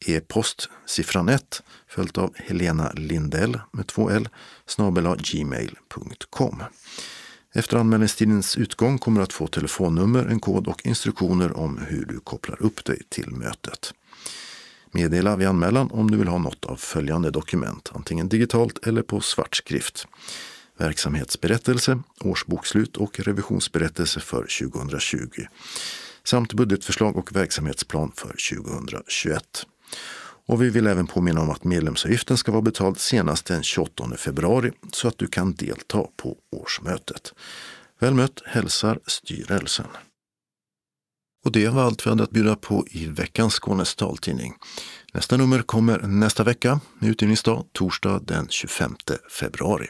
E-post siffran 1 följt av Helena Lindell med två L snabel gmail.com. Efter anmälningstidens utgång kommer du att få telefonnummer, en kod och instruktioner om hur du kopplar upp dig till mötet. Meddela vid anmälan om du vill ha något av följande dokument, antingen digitalt eller på svartskrift. Verksamhetsberättelse, årsbokslut och revisionsberättelse för 2020 samt budgetförslag och verksamhetsplan för 2021. Och vi vill även påminna om att medlemsavgiften ska vara betald senast den 28 februari så att du kan delta på årsmötet. Väl mött hälsar styrelsen. Och det var allt vi hade att bjuda på i veckans Skånes taltidning. Nästa nummer kommer nästa vecka med utgivningsdag torsdag den 25 februari.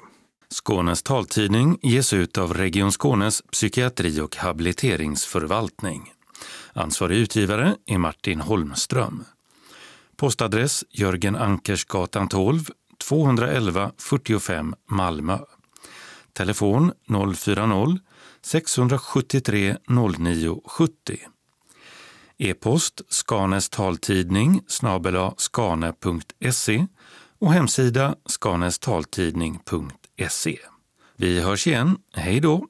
Skånes taltidning ges ut av Region Skånes psykiatri och habiliteringsförvaltning. Ansvarig utgivare är Martin Holmström. Postadress Jörgen Ankersgatan 12, 211 45 Malmö. Telefon 040-673 0970. E-post Skanes taltidning snabela skane.se och hemsida skanestaltidning.se. Vi hörs igen. Hej då!